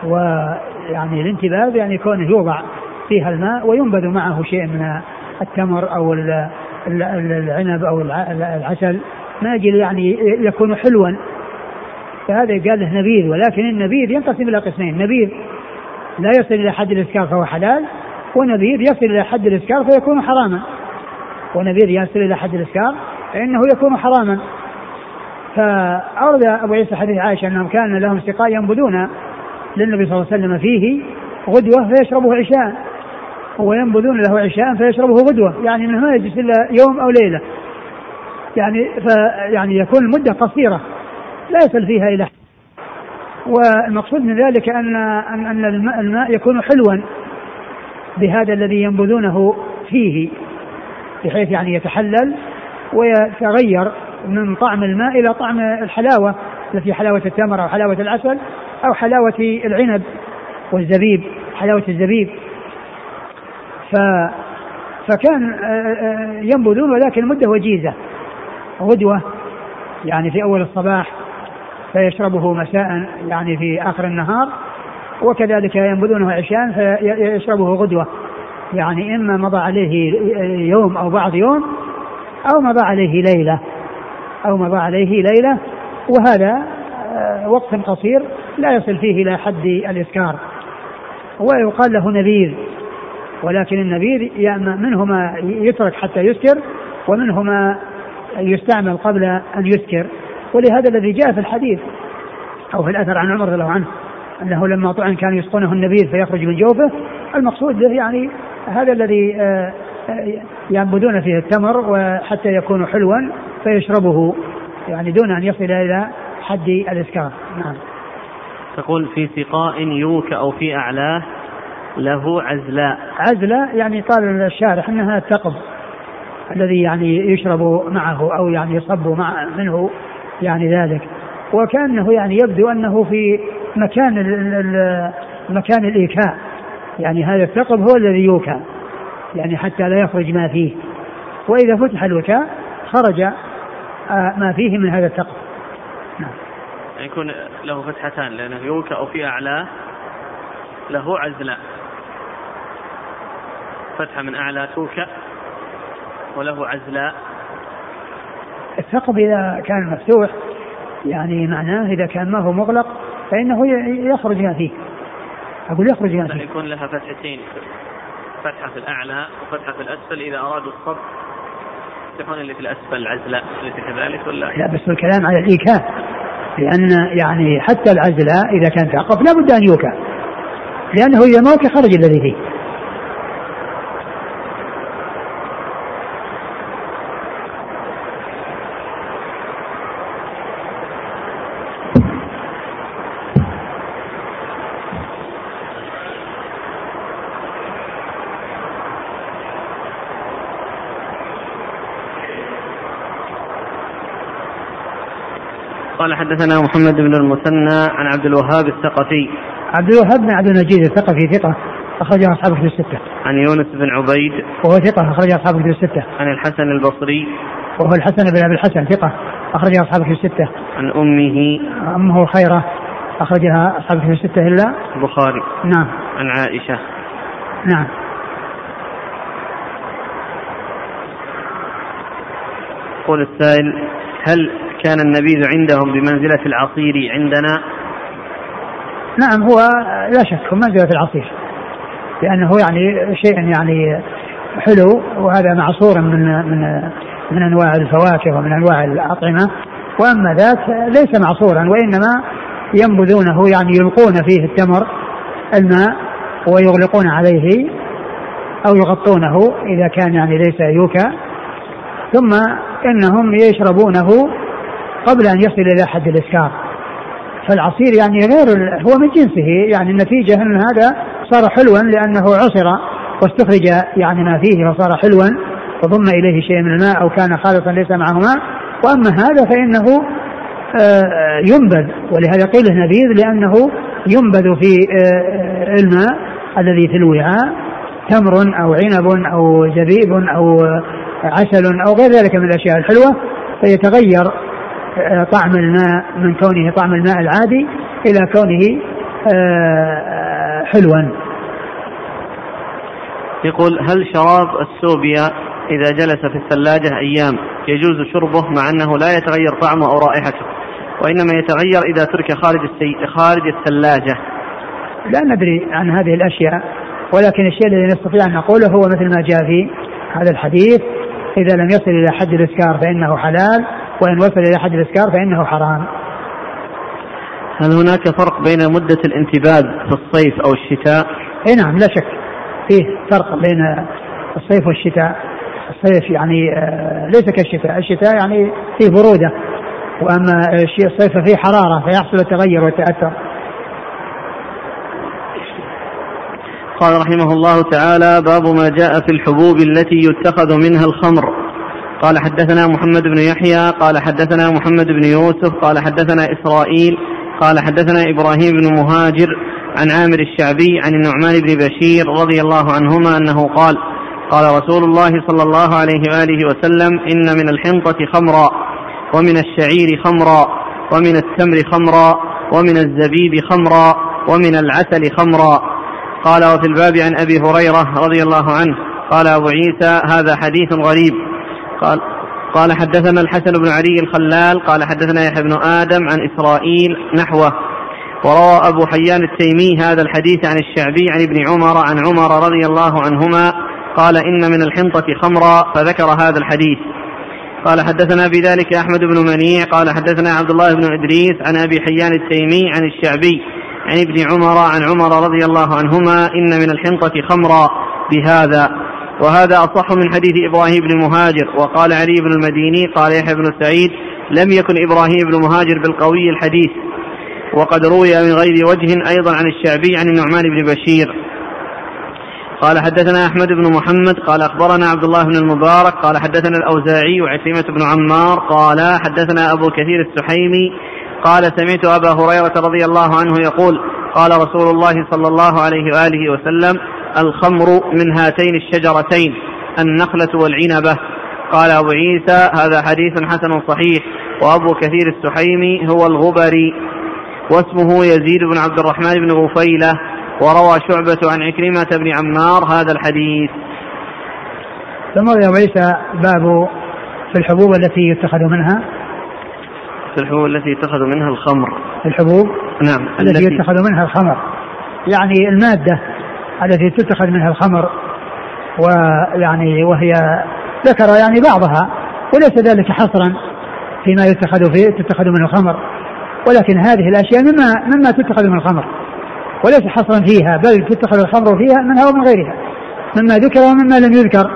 ويعني الانتباه يعني يكون يوضع فيها الماء وينبذ معه شيء من التمر أو العنب أو العسل. ما أجل يعني يكون حلوا. فهذا قال له نبيذ ولكن النبيذ ينقسم إلى قسمين. نبيذ لا يصل إلى حد الإسكار فهو حلال ونبيذ يصل إلى حد الإسكار فيكون حراما. ونبيذ يصل إلى حد الإسكار فإنه يكون حراما. فأورد أبو عيسى حديث عائشة أنهم كان لهم سقاء ينبذون للنبي صلى الله عليه وسلم فيه غدوة فيشربه عشاء. وينبذون له عشاء فيشربه غدوة يعني إنه ما يجلس إلا يوم أو ليلة. يعني فيعني يكون المدة قصيرة لا يصل فيها إلى والمقصود من ذلك ان ان الماء, يكون حلوا بهذا الذي ينبذونه فيه بحيث يعني يتحلل ويتغير من طعم الماء إلى طعم الحلاوة التي حلاوة التمر أو حلاوة العسل أو حلاوة العنب والزبيب حلاوة الزبيب. ف فكان آه، آه، ينبذون ولكن مدة وجيزة غدوة يعني في أول الصباح فيشربه مساء يعني في آخر النهار وكذلك ينبذونه عشاء فيشربه غدوة. يعني إما مضى عليه يوم أو بعض يوم أو مضى عليه ليلة أو مضى عليه ليلة وهذا آه، وقت قصير لا يصل فيه إلى حد الإسكار. ويقال له نبيذ ولكن النبيذ منه ما يترك حتى يسكر ومنه ما يستعمل قبل أن يسكر. ولهذا الذي جاء في الحديث أو في الأثر عن عمر رضي الله عنه أنه لما طعن كان يسقونه النبيذ فيخرج من جوفه المقصود به يعني هذا الذي آه، آه، ينبذون فيه التمر وحتى يكون حلوا فيشربه يعني دون أن يصل إلى حد الإسكار. نعم. تقول في سقاء يوك أو في أعلاه له عزلاء عزلاء يعني قال الشارح أنها التقب الذي يعني يشرب معه أو يعني يصب مع منه يعني ذلك. وكأنه يعني يبدو أنه في مكان مكان الإيكاء. يعني هذا الثقب هو الذي يوكى. يعني حتى لا يخرج ما فيه. وإذا فتح الوكاء خرج آه، ما فيه من هذا الثقب. نعم. يعني يكون له فتحتان لأنه يوكى أو في اعلاه له عزلاء فتحة من أعلى توكى وله عزلاء الثقب إذا كان مفتوح يعني معناه إذا كان ما هو مغلق فإنه يخرج ما فيه. أقول يخرج ما فيه يكون لها فتحتين فتحة في الأعلى وفتحة في الأسفل إذا أرادوا الصب يفتحون اللي في الأسفل العزلاء أليس كذلك ولا؟ لا بس الكلام على الإيكاء. لأن يعني حتى العزلاء إذا كان ثقب لابد أن يوكى. لأنه إذا ما خرج الذي فيه. قال حدثنا محمد بن المثنى عن عبد الوهاب الثقفي عبد الوهاب بن عبد المجيد الثقفي ثقة أخرجه أصحاب كتب الستة. عن يونس بن عبيد وهو ثقة أخرجه أصحاب كتب الستة. عن الحسن البصري وهو الحسن بن أبي الحسن ثقة أخرجها أصحاب كتب الستة. عن أمه أمه خيرة أخرجها أصحاب كتب الستة إلا البخاري. نعم. عن عائشة. نعم. يقول السائل هل كان النبيذ عندهم بمنزلة العصير عندنا؟ نعم هو لا شك منزلة العصير لأنه يعني شيء يعني حلو وهذا معصور من من من أنواع الفواكه ومن أنواع الأطعمة. وأما ذاك ليس معصورا وإنما ينبذونه يعني يلقون فيه التمر الماء ويغلقون عليه أو يغطونه إذا كان يعني ليس يوكا. ثم إنهم يشربونه قبل أن يصل إلى حد الإسكار. فالعصير يعني غير هو من جنسه يعني النتيجة أن هذا صار حلوا لأنه عصر واستخرج يعني ما فيه وصار حلوا وضم إليه شيء من الماء أو كان خالصا ليس معه ماء وأما هذا فإنه آه، ينبذ ولهذا قيل نبيذ لأنه ينبذ في آه، الماء الذي في الوعاء تمر أو عنب أو زبيب أو عسل أو غير ذلك من الأشياء الحلوة فيتغير طعم الماء من كونه طعم الماء العادي إلى كونه آه، حلوا. يقول هل شراب السوبيا إذا جلس في الثلاجة أيام يجوز شربه مع أنه لا يتغير طعمه أو رائحته؟ وإنما يتغير إذا ترك خارج السي... خارج الثلاجة. لا ندري عن هذه الأشياء ولكن الشيء الذي نستطيع أن نقوله هو مثل ما جاء في هذا الحديث إذا لم يصل إلى حد الإسكار فإنه حلال وإن وصل إلى حد الإسكار فإنه حرام. هل هناك فرق بين مدة الانتباذ في الصيف أو الشتاء؟ إي نعم لا شك. فيه فرق بين الصيف والشتاء. الصيف يعني آه، ليس كالشتاء. الشتاء يعني فيه برودة. وأما الصيف فيه حرارة فيحصل التغير والتأثر. قال رحمه الله تعالى باب ما جاء في الحبوب التي يتخذ منها الخمر. قال حدثنا محمد بن يحيى. قال حدثنا محمد بن يوسف. قال حدثنا إسرائيل. قال حدثنا إبراهيم بن مهاجر عن عامر الشعبي عن النعمان بن بشير رضي الله عنهما أنه قال قال رسول الله صلى الله عليه وآله وسلم إن من الحنطة خمرا ومن الشعير خمرا ومن التمر خمرا ومن الزبيب خمرا ومن العسل خمرا. قال وفي الباب عن أبي هريرة رضي الله عنه قال أبو عيسى هذا حديث غريب. قال قال حدثنا الحسن بن علي الخلال قال حدثنا يحيى بن آدم عن إسرائيل نحوه. وروى أبو حيان التيمي هذا الحديث عن الشعبي عن ابن عمر عن عمر رضي الله عنهما قال إن من الحنطة خمرا فذكر هذا الحديث. قال حدثنا بذلك أحمد بن منيع قال حدثنا عبد الله بن إدريس عن أبي حيان التيمي عن الشعبي. عن ابن عمر عن عمر رضي الله عنهما إن من الحنطة خمرا بهذا. وهذا أصح من حديث إبراهيم بن مهاجر. وقال علي بن المديني قال يحيى بن سعيد لم يكن إبراهيم بن مهاجر بالقوي الحديث. وقد روي من غير وجه أيضا عن الشعبي عن النعمان بن بشير. قال حدثنا أحمد بن محمد قال أخبرنا عبد الله بن المبارك قال حدثنا الأوزاعي وعكرمة بن عمار قال حدثنا أبو كثير السحيمي قال سمعت أبا هريرة رضي الله عنه يقول قال رسول الله صلى الله عليه وآله وسلم الخمر من هاتين الشجرتين النخلة والعنبة. قال أبو عيسى هذا حديث حسن صحيح وأبو كثير السحيمي هو الغبري واسمه يزيد بن عبد الرحمن بن غفيلة وروى شعبة عن عكرمة بن عمار هذا الحديث. ثم يا عيسى باب في الحبوب التي يتخذ منها. الحبوب التي يتخذ منها الخمر. الحبوب نعم التي يتخذ منها الخمر. يعني المادة التي تتخذ منها الخمر ويعني وهي ذكر يعني بعضها وليس ذلك حصرا فيما يتخذ فيه تتخذ من الخمر. ولكن هذه الأشياء مما مما تتخذ من الخمر. وليس حصرا فيها بل تتخذ الخمر فيها منها ومن غيرها. مما ذكر ومما لم يذكر.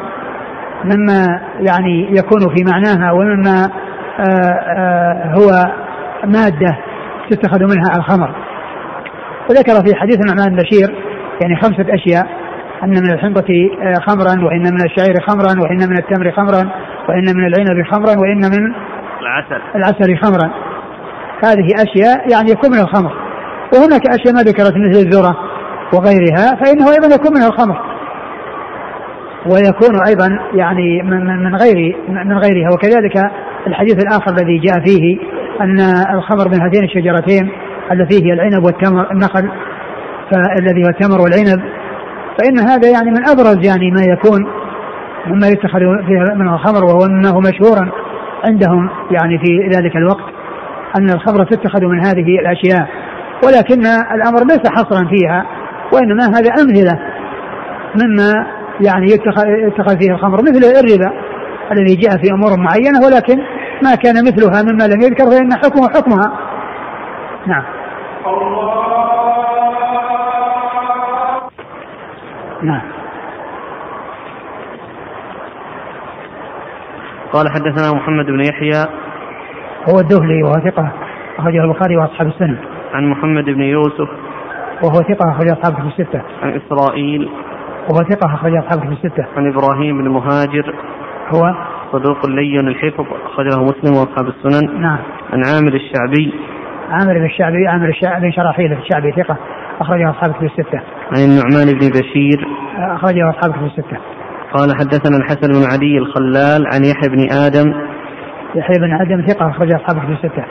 مما يعني يكون في معناها ومما هو مادة تتخذ منها الخمر. وذكر في حديث النعمان بشير يعني خمسة أشياء أن من الحنطة خمرا وإن من الشعير خمرا وإن من التمر خمرا وإن من العنب خمرا وإن من العسل. العسل خمرا. هذه أشياء يعني يكون من الخمر. وهناك أشياء ما ذكرت مثل الذرة وغيرها فإنه أيضا يكون من الخمر. ويكون أيضا يعني من من غير من غيرها. وكذلك الحديث الآخر الذي جاء فيه أن الخمر من هاتين الشجرتين التي هي العنب والتمر النخل فالذي هو التمر والعنب فإن هذا يعني من أبرز يعني ما يكون مما يتخذ فيه من الخمر وهو أنه مشهورا عندهم يعني في ذلك الوقت أن الخمر تتخذ من هذه الأشياء. ولكن الأمر ليس حصرا فيها وإنما هذا أمثلة مما يعني يتخذ, فيه الخمر مثل الربا الذي جاء في أمور معينة ولكن ما كان مثلها مما لم يذكر فإن حكمه حكمها. نعم. نعم. قال حدثنا محمد بن يحيى. هو الدهلي وهو ثقة أخرجه البخاري وأصحاب السنن عن محمد بن يوسف. وهو ثقة أخرج أصحابه في الستة. عن إسرائيل. وهو ثقة أخرج أصحابه في الستة. عن إبراهيم بن مهاجر. هو صدوق لين الحفظ أخرجه مسلم وأصحاب السنن. نعم. عن عامر الشعبي. عامر بن الشعبي عامر الشعبي بن شراحيل الشعبي ثقة أخرجه أصحابه في الستة. عن النعمان بن بشير. أخرجه أصحابه في الستة. قال حدثنا الحسن بن علي الخلال عن يحيى بن آدم. يحيى بن آدم ثقة أخرجه أصحابه في الستة.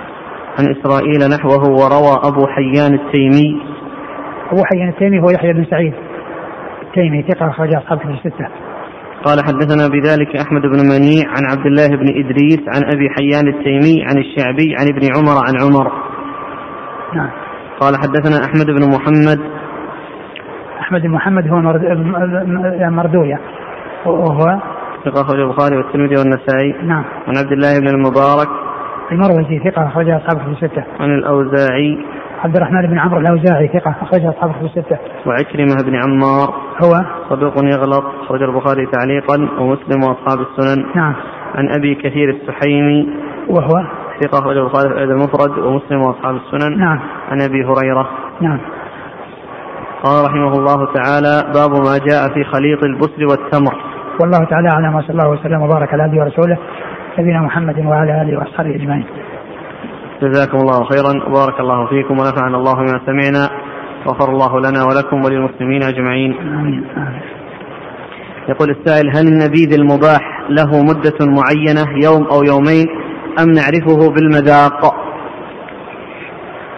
عن إسرائيل نحوه وروى أبو حيان التيمي. أبو حيان التيمي هو يحيى بن سعيد التيمي ثقة أخرج أصحابه في الستة. قال حدثنا بذلك أحمد بن منيع عن عبد الله بن إدريس عن أبي حيان التيمي عن الشعبي عن ابن عمر عن عمر. نعم. قال حدثنا أحمد بن محمد أحمد بن محمد هو مردوية وهو ثقة أخرج البخاري والترمذي والنسائي. نعم. عن عبد الله بن المبارك المروزي ثقة أخرج أصحابه في الستة. عن الأوزاعي عبد الرحمن بن عمرو الأوزاعي ثقة أخرج أصحابه في الستة. وعكرمة بن عمار هو صدوق يغلط أخرج البخاري تعليقا ومسلم وأصحاب السنن. نعم. عن أبي كثير السحيمي وهو ثقة أخرج البخاري في المفرد ومسلم وأصحاب السنن. نعم. عن أبي هريرة. نعم. قال رحمه الله تعالى باب ما جاء في خليط البسل والتمر والله تعالى أعلم وصلى الله وسلم وبارك على عبده ورسوله نبينا محمد وعلى آله وأصحابه أجمعين. جزاكم الله خيرا وبارك الله فيكم ونفعنا الله بما سمعنا غفر الله لنا ولكم وللمسلمين أجمعين. امين. يقول السائل هل النبيذ المباح له مدة معينة يوم أو يومين أم نعرفه بالمذاق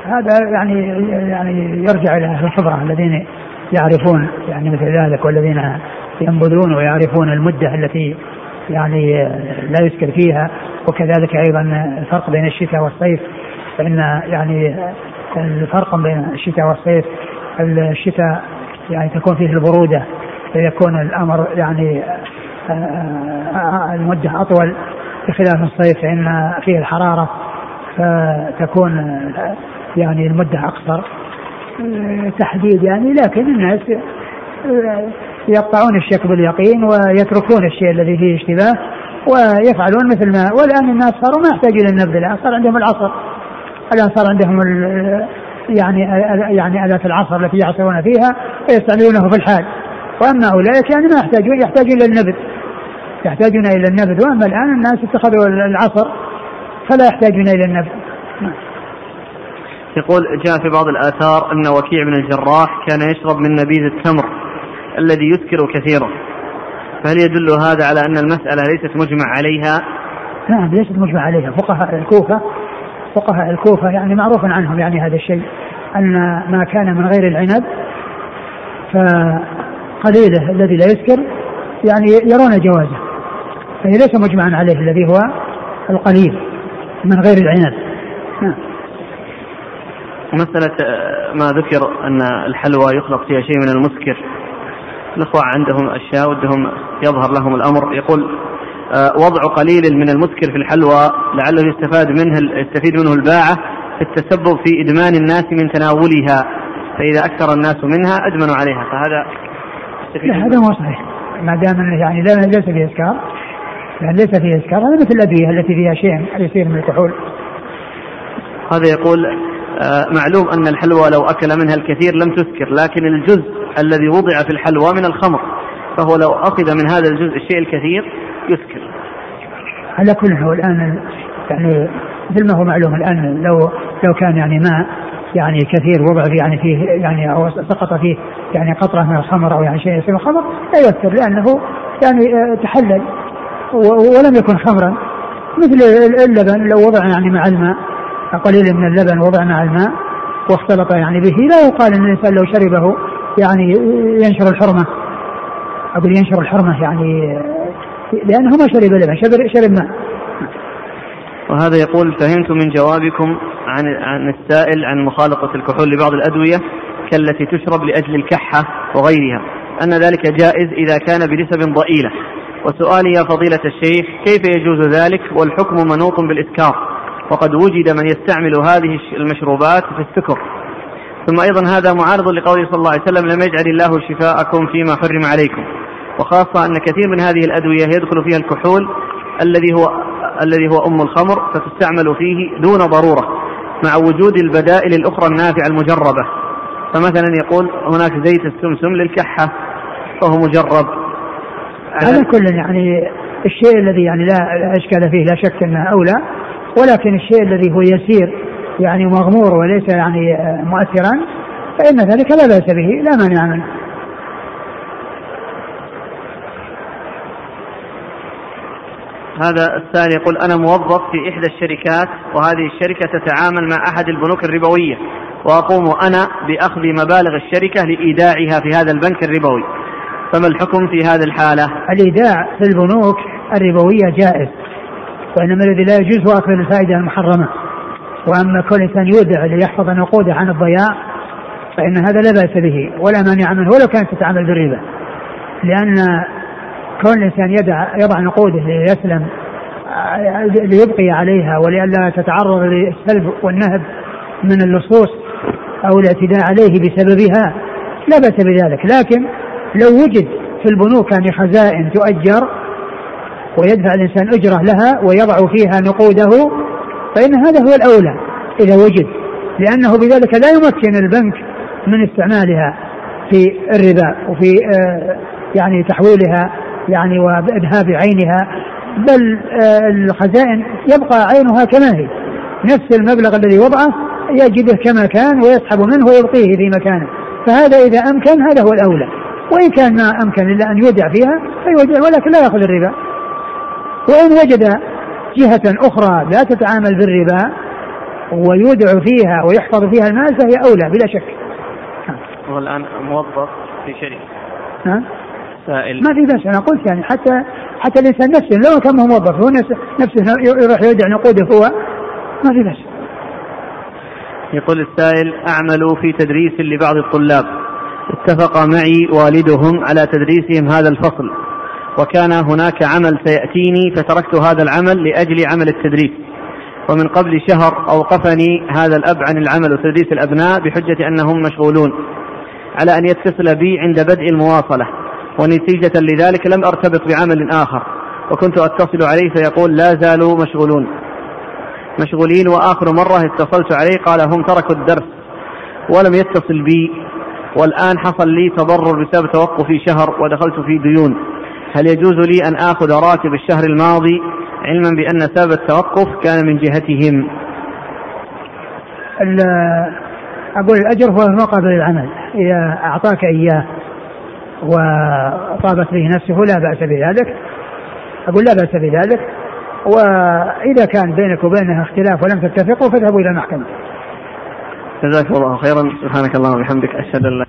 هذا يعني يعني يرجع إلى أهل الخبرة الذين يعرفون يعني مثل ذلك والذين ينبذون ويعرفون المدة التي يعني لا يسكر فيها وكذلك أيضا الفرق بين الشتاء والصيف فإن يعني الفرق بين الشتاء والصيف الشتاء يعني تكون فيه البرودة فيكون الأمر يعني آه، آه، آه، المدة أطول بخلاف الصيف فإن فيه الحرارة فتكون يعني المدة أقصر. تحديد يعني لكن الناس يقطعون الشك باليقين ويتركون الشيء الذي فيه اشتباه ويفعلون مثل ما والآن الناس صاروا ما يحتاجون النبذ الآن صار عندهم العصر. الآن صار عندهم يعني يعني آلات العصر التي يعصرون فيها ويستعملونه في الحال. وأما أولئك يعني ما يحتاجون يحتاجون إلى النبذ. يحتاجون إلى النبذ. وأما الآن الناس اتخذوا العصر فلا يحتاجون إلى النبذ. يقول جاء في بعض الآثار أن وكيع بن الجراح كان يشرب من نبيذ التمر. الذي يسكر كثيرا فهل يدل هذا على أن المسألة ليست مجمع عليها؟ نعم ليست مجمع عليها. فقهاء الكوفة فقهاء الكوفة يعني معروف عنهم يعني هذا الشيء أن ما كان من غير العنب ف قليله الذي لا يسكر يعني يرون جوازه. فهي ليس مجمعا عليه الذي هو القليل من غير العنب. نعم. مسألة آه، ما ذكر أن الحلوى يخلق فيها شيء من المسكر. الأخوة عندهم أشياء ودهم يظهر لهم الأمر. يقول آه، وضع قليل من المسكر في الحلوى لعله يستفاد منه يستفيد منه الباعة في التسبب في إدمان الناس من تناولها فإذا أكثر الناس منها أدمنوا عليها. فهذا لا هذا مو صحيح. ما دام يعني ليس فيه إسكار. يعني ليس فيه إسكار. هذا مثل الأدوية التي فيها شيء يصير من الكحول. هذا يقول معلوم أن الحلوى لو أكل منها الكثير لم تسكر لكن الجزء الذي وضع في الحلوى من الخمر فهو لو أخذ من هذا الجزء الشيء الكثير يسكر على كل هو الآن يعني مثل ما هو معلوم الآن لو لو كان يعني ماء يعني كثير وضع يعني فيه يعني أو سقط فيه يعني قطرة من الخمر أو يعني شيء يصير الخمر لا يؤثر لأنه يعني آه، تحلل ولم يكن خمرا مثل اللبن لو وضع يعني مع الماء. قليل من اللبن وضع مع الماء واختلط يعني به. لا يقال إن الإنسان لو شربه يعني ينشر الحرمة. أقول ينشر الحرمة يعني لأنه ما شرب لبن شرب شرب ماء. وهذا يقول فهمت من جوابكم عن عن السائل عن مخالطة الكحول لبعض الأدوية كالتي تشرب لأجل الكحة وغيرها أن ذلك جائز إذا كان بنسب ضئيلة. وسؤالي يا فضيلة الشيخ كيف يجوز ذلك؟ والحكم منوط بالإسكار. وقد وجد من يستعمل هذه المشروبات في السكر. ثم أيضا هذا معارض لقوله صلى الله عليه وسلم لم يجعل الله شفاءكم فيما حرم عليكم. وخاصة أن كثير من هذه الأدوية يدخل فيها الكحول الذي هو الذي هو أم الخمر فتستعمل فيه دون ضرورة مع وجود البدائل الأخرى النافعة المجربة. فمثلا يقول هناك زيت السمسم للكحة فهو مجرب. على كل يعني الشيء الذي يعني لا أشكال فيه لا شك أنه أولى. ولكن الشيء الذي هو يسير يعني مغمور وليس يعني مؤثرا فإن ذلك لا بأس به لا مانع منه. هذا الثاني يقول أنا موظف في إحدى الشركات وهذه الشركة تتعامل مع أحد البنوك الربوية وأقوم أنا بأخذ مبالغ الشركة لإيداعها في هذا البنك الربوي. فما الحكم في هذه الحالة؟ الإيداع في البنوك الربوية جائز. وإنما الذي لا يجوز هو أكل الفائدة المحرمة. وأما كل إنسان يودع ليحفظ نقوده عن الضياع فإن هذا لا بأس به ولا مانع منه ولو كانت تتعامل بالربا. لأن كون الإنسان يدع يضع نقوده ليسلم ليبقي عليها ولئلا تتعرض للسلب والنهب من اللصوص أو الاعتداء عليه بسببها لا بأس بذلك. لكن لو وجد في البنوك يعني خزائن تؤجر ويدفع الإنسان أجرة لها ويضع فيها نقوده فإن هذا هو الأولى إذا وجد لأنه بذلك لا يمكن البنك من استعمالها في الربا وفي آه، يعني تحويلها يعني وبإذهاب عينها بل آه، الخزائن يبقى عينها كما هي. نفس المبلغ الذي وضعه يجده كما كان ويسحب منه ويبقيه في مكانه. فهذا إذا أمكن هذا هو الأولى. وإن كان ما أمكن إلا أن يودع فيها فيودع ولكن لا يأخذ الربا. وإن وجد جهة أخرى لا تتعامل بالربا ويودع فيها ويحفظ فيها المال فهي أولى بلا شك. هو الآن موظف في شركة. ها؟ سائل. ما في بأس أنا قلت يعني حتى حتى الإنسان نفسه لو كان موظف هو نفسه يروح يودع نقوده هو ما في بأس. يقول السائل أعمل في تدريس لبعض الطلاب. اتفق معي والدهم على تدريسهم هذا الفصل. وكان هناك عمل سيأتيني فتركت هذا العمل لأجل عمل التدريس. ومن قبل شهر أوقفني هذا الأب عن العمل وتدريس الأبناء بحجة أنهم مشغولون. على أن يتصل بي عند بدء المواصلة ونتيجة لذلك لم أرتبط بعمل آخر. وكنت أتصل عليه فيقول لا زالوا مشغولون. مشغولين وآخر مرة اتصلت عليه قال هم تركوا الدرس ولم يتصل بي والآن حصل لي تضرر بسبب توقفي شهر ودخلت في ديون. هل يجوز لي أن آخذ راتب الشهر الماضي علما بأن سبب التوقف كان من جهتهم؟ أقول الأجر هو مقابل العمل إذا أعطاك إياه وطابت به نفسه لا بأس بذلك. أقول لا بأس بذلك. وإذا كان بينك وبينه اختلاف ولم تتفقوا فاذهبوا إلى المحكمة. جزاك الله خيرا. سبحانك اللهم وبحمدك أشهد أن لا